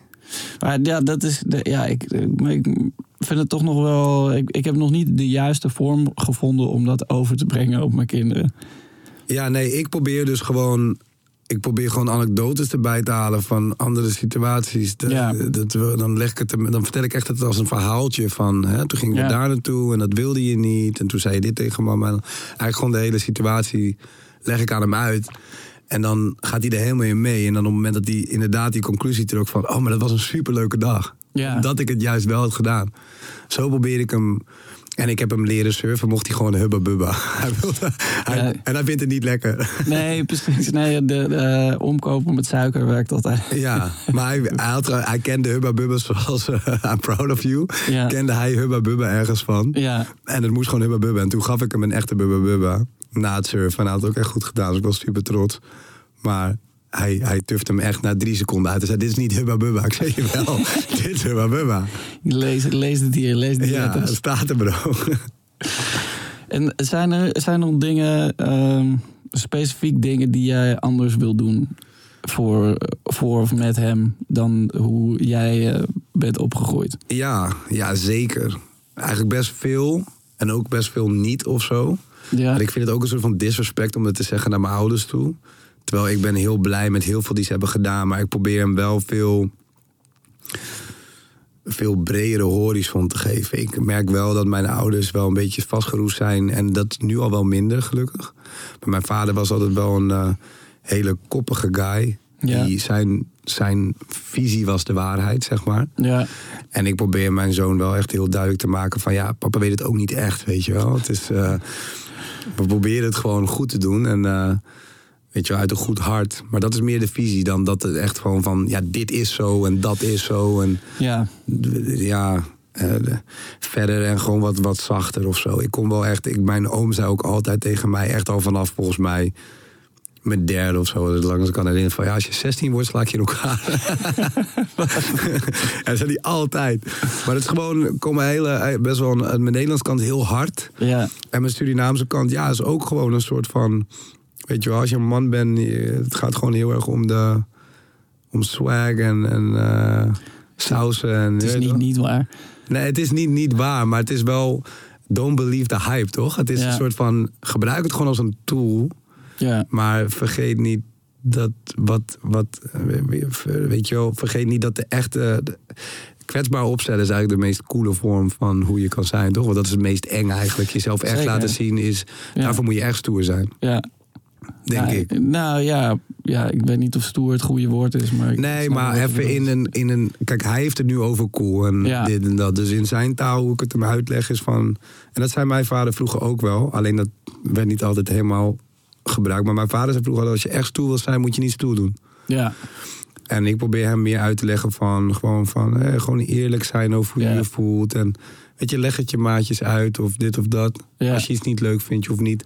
Maar ja, dat is. De, ja, ik, ik vind het toch nog wel. Ik, ik heb nog niet de juiste vorm gevonden om dat over te brengen op mijn kinderen. Ja, nee, ik probeer dus gewoon. Ik probeer gewoon anekdotes erbij te halen van andere situaties. De- Ja. dat, we- dan, leg ik het, dan vertel ik echt het als een verhaaltje van. Hè, toen gingen we Ja. daar naartoe en dat wilde je niet. En toen zei je dit tegen mama. En eigenlijk gewoon de hele situatie leg ik aan hem uit. En dan gaat hij er helemaal in mee. En dan op het moment dat hij inderdaad die conclusie trok van... oh, maar dat was een superleuke dag. Ja. Dat ik het juist wel had gedaan. Zo probeer ik hem... En ik heb hem leren surfen, mocht hij gewoon hubba bubba. <laughs> Hij wilde, hij. En hij vindt het niet lekker. Nee, <laughs> precies. Nee, de, de omkopen met suiker werkt altijd. Ja, maar hij, hij, had, hij kende Hubba Bubba zoals eh, I'm Proud of You. Ja. Kende hij Hubba Bubba ergens van. Ja, En het moest gewoon Hubba Bubba. En toen gaf ik hem een echte Bubba Bubba na het surfen. En hij had het ook echt goed gedaan, dus ik was super trots. Maar hij, hij tufte hem echt na drie seconden uit. Hij zei, dit is niet Hubba Bubba. Ik zei, je wel, <laughs> dit is Hubba Bubba. lees, lees het hier, lees die Ja, letters. het staat er bro. En zijn er, zijn er nog dingen, ehm, specifiek dingen die jij anders wil doen voor, voor of met hem dan hoe jij eh, bent opgegroeid? Ja, ja, zeker. Eigenlijk best veel. En ook best veel niet of zo. Ja, ik vind het ook een soort van disrespect om het te zeggen naar mijn ouders toe. Terwijl ik ben heel blij met heel veel die ze hebben gedaan. Maar ik probeer hem wel veel, veel bredere horizon te geven. Ik merk wel dat mijn ouders wel een beetje vastgeroest zijn. En dat is nu al wel minder, gelukkig. Maar mijn vader was altijd wel een eh, hele koppige guy. Ja. Die zijn, zijn visie was de waarheid, zeg maar. ja, En ik probeer mijn zoon wel echt heel duidelijk te maken van ja, papa weet het ook niet echt, weet je wel. Het is, eh, we proberen het gewoon goed te doen en eh, weet je wel, uit een goed hart. Maar dat is meer de visie dan dat het echt gewoon van ja, dit is zo en dat is zo en ja, ja, eh, de- verder en gewoon wat, wat zachter of zo. Ik kom wel echt, ik, mijn oom zei ook altijd tegen mij, echt al vanaf volgens mij mijn derde of zo, dat langs kan herinneren van ja, als je 16 wordt, sla ik je in elkaar. <laughs> en zei hij altijd. Maar het is gewoon, kom mijn hele, eh, best wel, een, mijn Nederlands kant heel hard. ja, En mijn Surinaamse kant, ja, is ook gewoon een soort van, weet je wel, als je een man bent, het gaat gewoon heel erg om de, om swag en, en eh, sausen. En, het is niet, wel. niet waar. Nee, het is niet, niet waar, maar het is wel. Don't believe the hype, toch? Het is Ja. een soort van. Gebruik het gewoon als een tool. Ja, Maar vergeet niet dat wat. wat weet je wel, vergeet niet dat de echte. de- kwetsbaar opstellen is eigenlijk de meest coole vorm van hoe je kan zijn, toch? Want dat is het meest eng eigenlijk. Jezelf echt Zeker. laten zien is. Ja. Daarvoor moet je echt stoer zijn, ja. Denk Nou, ik. Nou ja, ja, ik weet niet of stoer het goede woord is, maar... Nee, maar even in een, in een. Kijk, hij heeft het nu over cool en Ja. dit en dat. Dus in zijn taal, hoe ik het hem uitleg, is van. En dat zei mijn vader vroeger ook wel. Alleen dat werd niet altijd helemaal gebruikt. Maar mijn vader zei vroeger: al, als je echt stoer wil zijn, moet je niet stoer doen. Ja, En ik probeer hem meer uit te leggen van gewoon van eh, gewoon eerlijk zijn over hoe Ja. je je voelt. En weet je, leg het je maatjes uit of dit of dat. Ja. Als je iets niet leuk vindt, je hoeft niet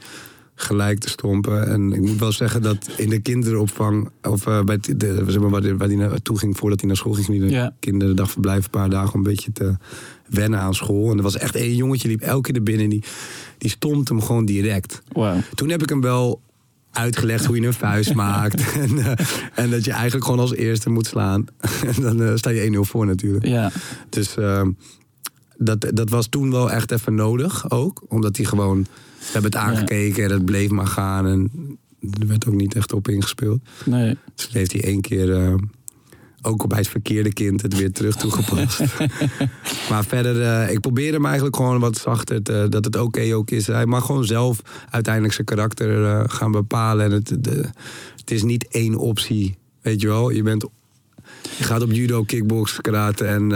gelijk te stompen. En ik moet wel zeggen dat in de kinderopvang, of eh, bij de, de- zeg maar, waar, hij naartoe ging voordat hij naar school ging, ging Ja. de kinderdagverblijf een paar dagen om een beetje te wennen aan school. En er was echt één jongetje, liep elke keer er binnen en die, die stond hem gewoon direct. Toen heb ik hem wel uitgelegd hoe je een vuist <laughs> maakt. En, eh, en dat je eigenlijk gewoon als eerste moet slaan. <laughs> en dan eh, sta je 1-0 voor natuurlijk. Ja, Dus ehm, dat, dat was toen wel echt even nodig ook. Omdat hij gewoon... We hebben het aangekeken en het bleef maar gaan. En er werd ook niet echt op ingespeeld. nee. Dus heeft hij één keer... eh, ook bij het verkeerde kind het weer terug toegepast. <laughs> maar verder, eh, ik probeer hem eigenlijk gewoon wat zachter te, dat het oké ook is. Hij mag gewoon zelf uiteindelijk zijn karakter eh, gaan bepalen. En het, de, het is niet één optie, weet je wel. Je, bent, je gaat op judo, kickbox, karate en...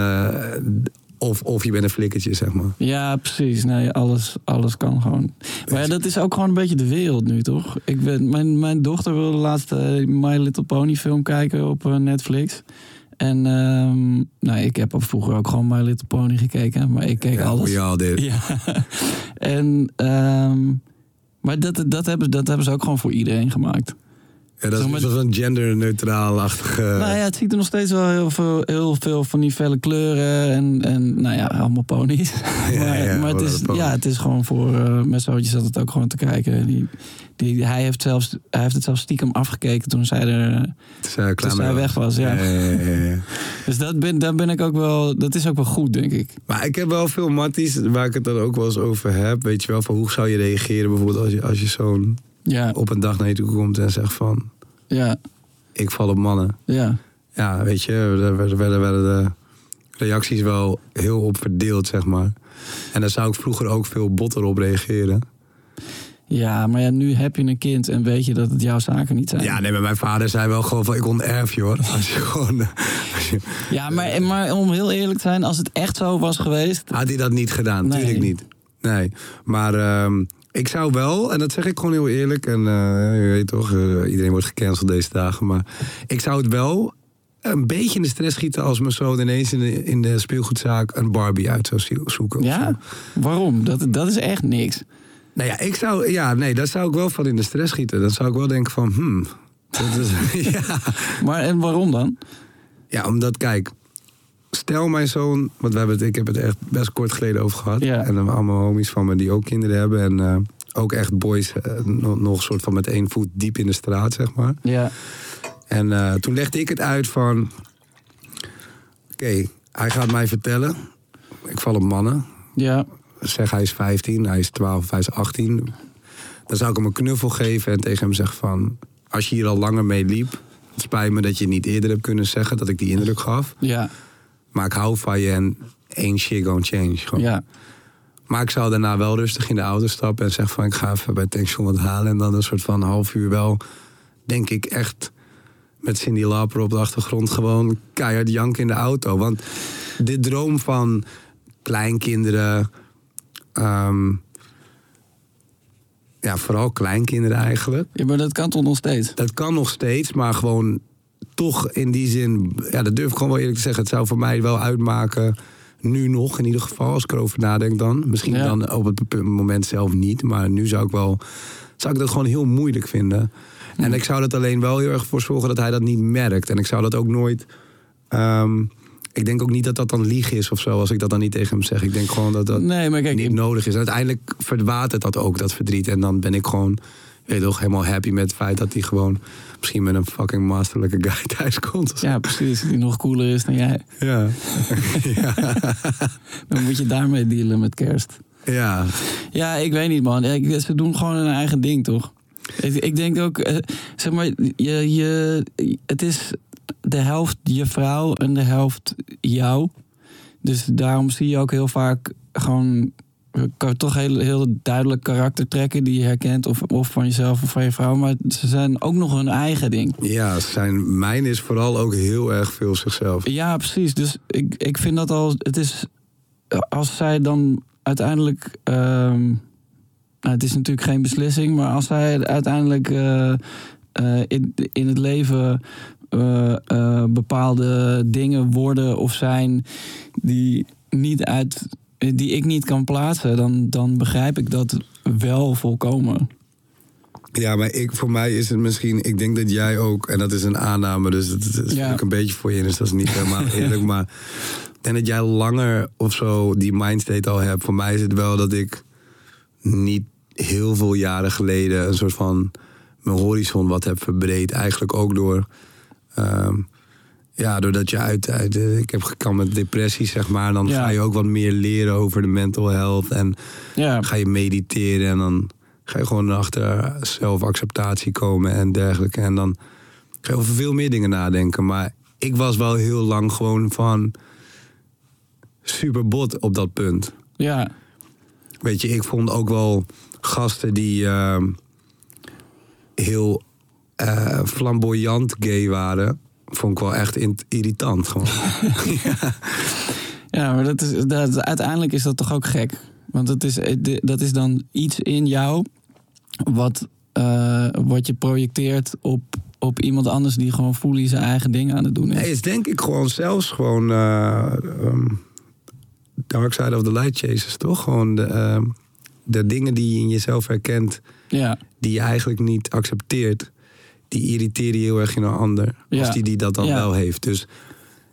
of, of je bent een flikkertje, zeg maar. Ja, precies. Nee, alles, alles kan gewoon. Maar ja, dat is ook gewoon een beetje de wereld nu, toch? Ik ben, mijn, mijn dochter wilde laatst eh, My Little Pony film kijken op eh, Netflix. En ehm, nou, ik heb vroeger ook gewoon My Little Pony gekeken. Maar ik keek Ja, alles. we all did. Ja. <laughs> en, ehm, maar dat, dat, hebben, dat hebben ze ook gewoon voor iedereen gemaakt. Ja, dat Zeg is maar- zo'n genderneutraal-achtige... nou ja, het ziet er nog steeds wel heel veel, heel veel van die felle kleuren en, en nou ja, allemaal ponies. <laughs> Ja, <laughs> maar ja, maar het, is, een ja, het is gewoon voor uh, mijn zoontje zat het ook gewoon te kijken. Die, die, hij, heeft zelfs, hij heeft het zelfs stiekem afgekeken toen zij, er, toen zij weg was. Ja. Ja. <laughs> Dus dat ben, daar ben ik ook wel, dat is ook wel goed, denk ik. Maar ik heb wel veel matties waar ik het dan ook wel eens over heb. Weet je wel, van hoe zou je reageren bijvoorbeeld als je, als je zo'n Ja, op een dag naar je toe komt en zegt van... ja, Ik val op mannen. ja. Ja, weet je, er werden, werden, de reacties wel heel op verdeeld, zeg maar. En daar zou ik vroeger ook veel botter op reageren. Ja, maar ja, nu heb je een kind en weet je dat het jouw zaken niet zijn. Ja, nee, maar mijn vader zei wel gewoon van ik onerf je hoor. Als je gewoon... Als je, Ja, maar, maar om heel eerlijk te zijn, als het echt zo was geweest. had hij dat niet gedaan, Nee. natuurlijk niet. Nee, maar ehm, ik zou wel, en dat zeg ik gewoon heel eerlijk... en eh, je weet toch, eh, iedereen wordt gecanceld deze dagen... maar ik zou het wel een beetje in de stress schieten... als mijn zoon ineens in de, in de speelgoedzaak een Barbie uit zou zoeken. of zo. Ja, waarom? Dat, dat is echt niks. Nou ja, ik zou, ja, nee, daar zou ik wel van in de stress schieten. Dan zou ik wel denken van, hmm... Dat is, <laughs> ja. Maar en waarom dan? ja, omdat, kijk... Stel mijn zoon, want we hebben het, ik heb het echt best kort geleden over gehad. Ja. En dan allemaal homies van me die ook kinderen hebben. En eh, ook echt boys, eh, nog, nog soort van met één voet diep in de straat, zeg maar. Ja. En eh, toen legde ik het uit van... Oké, hij gaat mij vertellen. Ik val op mannen. Ja. Zeg hij is 15, hij is 12, hij is 18. Dan zou ik hem een knuffel geven en tegen hem zeggen van... Als je hier al langer mee liep... Het spijt me dat je niet eerder hebt kunnen zeggen dat ik die indruk gaf. Ja. Maar ik hou van je en één shit gonna change. Gewoon. Ja. Maar ik zou daarna wel rustig in de auto stappen en zeggen van... ik ga even bij Tankstation wat halen. En dan een soort van half uur wel, denk ik echt... met Cindy Lauper op de achtergrond gewoon keihard janken in de auto. Want de droom van kleinkinderen... ehm, ja, vooral kleinkinderen eigenlijk... ja, maar dat kan toch nog steeds? Dat kan nog steeds, maar gewoon toch in die zin... Ja, dat durf ik gewoon wel eerlijk te zeggen. Het zou voor mij wel uitmaken, nu nog in ieder geval, als ik erover nadenk dan. Misschien Ja. dan op het moment zelf niet, maar nu zou ik wel... Zou ik dat gewoon heel moeilijk vinden. En ik zou dat alleen wel heel erg voor zorgen dat hij dat niet merkt. En ik zou dat ook nooit... ehm, ik denk ook niet dat dat dan lieg is of zo, als ik dat dan niet tegen hem zeg. Ik denk gewoon dat dat Nee, maar kijk, niet ik- nodig is. En uiteindelijk verwatert dat ook, dat verdriet. En dan ben ik gewoon, weet toch, helemaal happy met het feit dat hij gewoon misschien met een fucking masterlijke guy <laughs> thuis komt. Ja, precies. Die nog cooler is dan jij. <laughs> Ja. Dan moet je daarmee dealen met kerst. ja. Ja, ik weet niet, man. Ik- Ze doen gewoon hun eigen ding, toch? Ik, ik denk ook, eh, zeg maar, je, je, het is de helft je vrouw en de helft jou. Dus daarom zie je ook heel vaak gewoon toch heel, heel duidelijk karaktertrekken die je herkent. Of, of van jezelf of van je vrouw. Maar ze zijn ook nog hun eigen ding. Ja, zijn, mijn is vooral ook heel erg veel zichzelf. Ja, precies. Dus ik, ik vind dat al. Het is. Als zij dan uiteindelijk. ehm, nou, het is natuurlijk geen beslissing, maar als zij uiteindelijk eh, eh, in, in het leven. eh, bepaalde dingen worden of zijn die niet uit. Die ik niet kan plaatsen, dan, dan begrijp ik dat wel volkomen. Ja, maar ik, voor mij is het misschien... Ik denk dat jij ook... En dat is een aanname, dus dat is Ja. een beetje voor je. Dus dat is niet helemaal <laughs> eerlijk. Maar denk dat jij langer of zo die mindstate al hebt. Voor mij is het wel dat ik niet heel veel jaren geleden... een soort van mijn horizon wat heb verbreed. Eigenlijk ook door... ehm, ja, doordat je uit... uit eh, ik heb gekampt met depressie, zeg maar. Dan Ja. ga je ook wat meer leren over de mental health. En Ja, ga je mediteren en dan ga je gewoon achter zelfacceptatie komen en dergelijke. En dan ga je over veel meer dingen nadenken. Maar ik was wel heel lang gewoon van super bot op dat punt. ja, Weet je, ik vond ook wel gasten die ehm, heel eh, flamboyant gay waren. Vond ik wel echt irritant gewoon. <laughs> Ja, maar dat is, dat, uiteindelijk is dat toch ook gek. Want dat is, eh, dat is dan iets in jou wat, eh, wat je projecteert op, op iemand anders die gewoon fully zijn eigen ding aan het doen is. Nee, is denk ik gewoon zelfs gewoon ehm, Dark Side of the Light Chasers, toch? Gewoon de, ehm, de dingen die je in jezelf herkent, Ja, die je eigenlijk niet accepteert, die irriteren je heel erg in een ander. Ja. Als die die dat dan Ja. wel heeft. Dus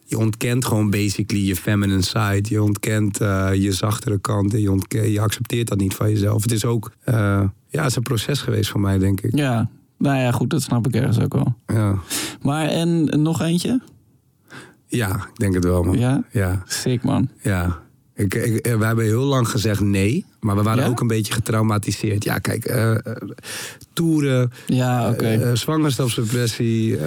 je ontkent gewoon basically je feminine side. Je ontkent eh, je zachtere kant. En je, je accepteert dat niet van jezelf. Het is ook, eh, ja, het is een proces geweest voor mij, denk ik. ja. Nou ja, goed, dat snap ik ergens ook wel. Ja, Maar en nog eentje? ja ik denk het wel, man. Ja? ja. Sick, man. Ja. Ik, ik, eh, we hebben heel lang gezegd nee, maar we waren Ja? ook een beetje getraumatiseerd. Ja, kijk, eh, eh, toeren, Ja, oké. zwangerschapsdepressie,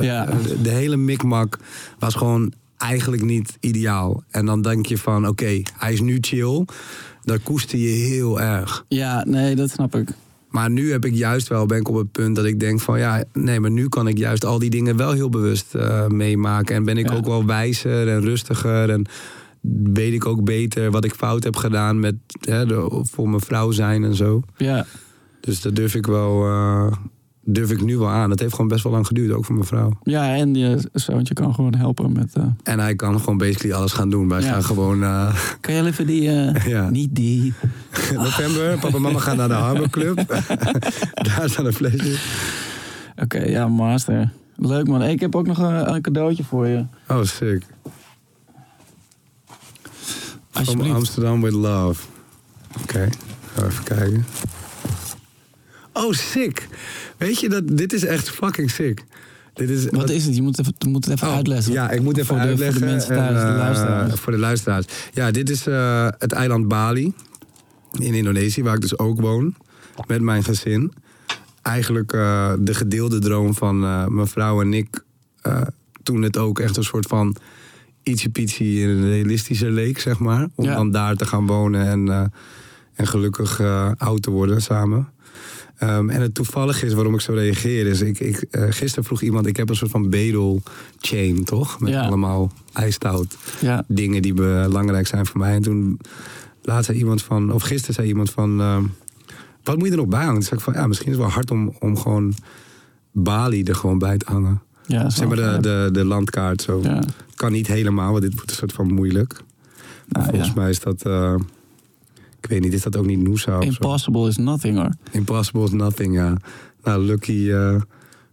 Ja. de, hele mikmak was gewoon eigenlijk niet ideaal. En dan denk je van, oké, hij is nu chill. Dat koester je heel erg. ja, nee, dat snap ik. Maar nu heb ik juist wel, ben ik op het punt dat ik denk van ja, nee, maar nu kan ik juist al die dingen wel heel bewust meemaken. En ben ik ook wel wijzer en rustiger. En weet ik ook beter wat ik fout heb gedaan met hè, de, voor mijn vrouw zijn en zo. Ja, Dus dat durf ik wel, eh, durf ik nu wel aan. Dat heeft gewoon best wel lang geduurd, ook voor mijn vrouw. ja en je zoontje kan gewoon helpen met... eh, En hij kan gewoon basically alles gaan doen. Wij Ja. gaan gewoon, eh, kan je even die... <laughs> ja. Niet die. <laughs> november, papa en mama gaan naar de <laughs> Harbor Club. Daar staan de flesjes. Oké, ja, master. Leuk man. Ik heb ook nog een, een cadeautje voor je. Oh, sick. From. Amsterdam with love. Oké, we even kijken. Oh, sick. Weet je, dat, dit is echt fucking sick. Dit is, Wat is het? Je moet, even, je moet het even Oh, uitleggen. Ja, ik moet even voor de, uitleggen. Voor de mensen thuis, en, de eh, luisteraars. Voor de luisteraars. Ja, dit is eh, het eiland Bali in Indonesië, waar ik dus ook woon. Met mijn gezin. Eigenlijk eh, de gedeelde droom van mijn vrouw en ik. toen het ook echt een soort van ietsje pietje realistischer leek, zeg maar. Om Ja. dan daar te gaan wonen en, eh, en gelukkig eh, oud te worden samen. Ehm, en het toevallig is waarom ik zo reageer is... Ik, ik, eh, gisteren vroeg iemand, ik heb een soort van bedel chain, toch? Met Ja. allemaal ijstout Ja, dingen die belangrijk zijn voor mij. En toen laat zei iemand van, of gisteren zei iemand van... ehm, wat moet je er nog bij hangen? Toen zei ik van, ja, misschien is het wel hard om, om gewoon Bali er gewoon bij te hangen. Ja, Zeg maar de, de, de landkaart zo. Ja. Kan niet helemaal, want dit wordt een soort van moeilijk. Nou, Volgens ja. mij is dat, eh, ik weet niet, is dat ook niet Noosa of zo? Impossible is nothing hoor. Impossible is nothing, ja. Nou, Lucky, eh,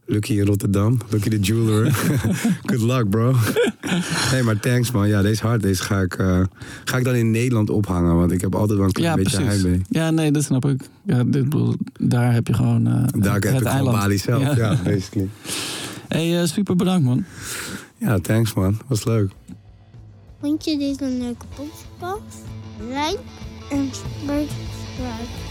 Lucky in Rotterdam. Lucky the jeweler. <laughs> Good luck, bro. <laughs> nee, maar thanks, man. Ja, deze hard. Deze ga ik, eh, ga ik dan in Nederland ophangen. Want ik heb altijd wel een klein Ja, beetje precies. heimwee. Ja, nee, dat snap ik. Ja, dit, daar heb je gewoon Daar het, heb ik gewoon. Bali zelf. Ja, basically. <laughs> Hey, eh, super bedankt man. Ja, thanks, man. Was leuk. Vond je dit een leuke podcast? Like en subscribe.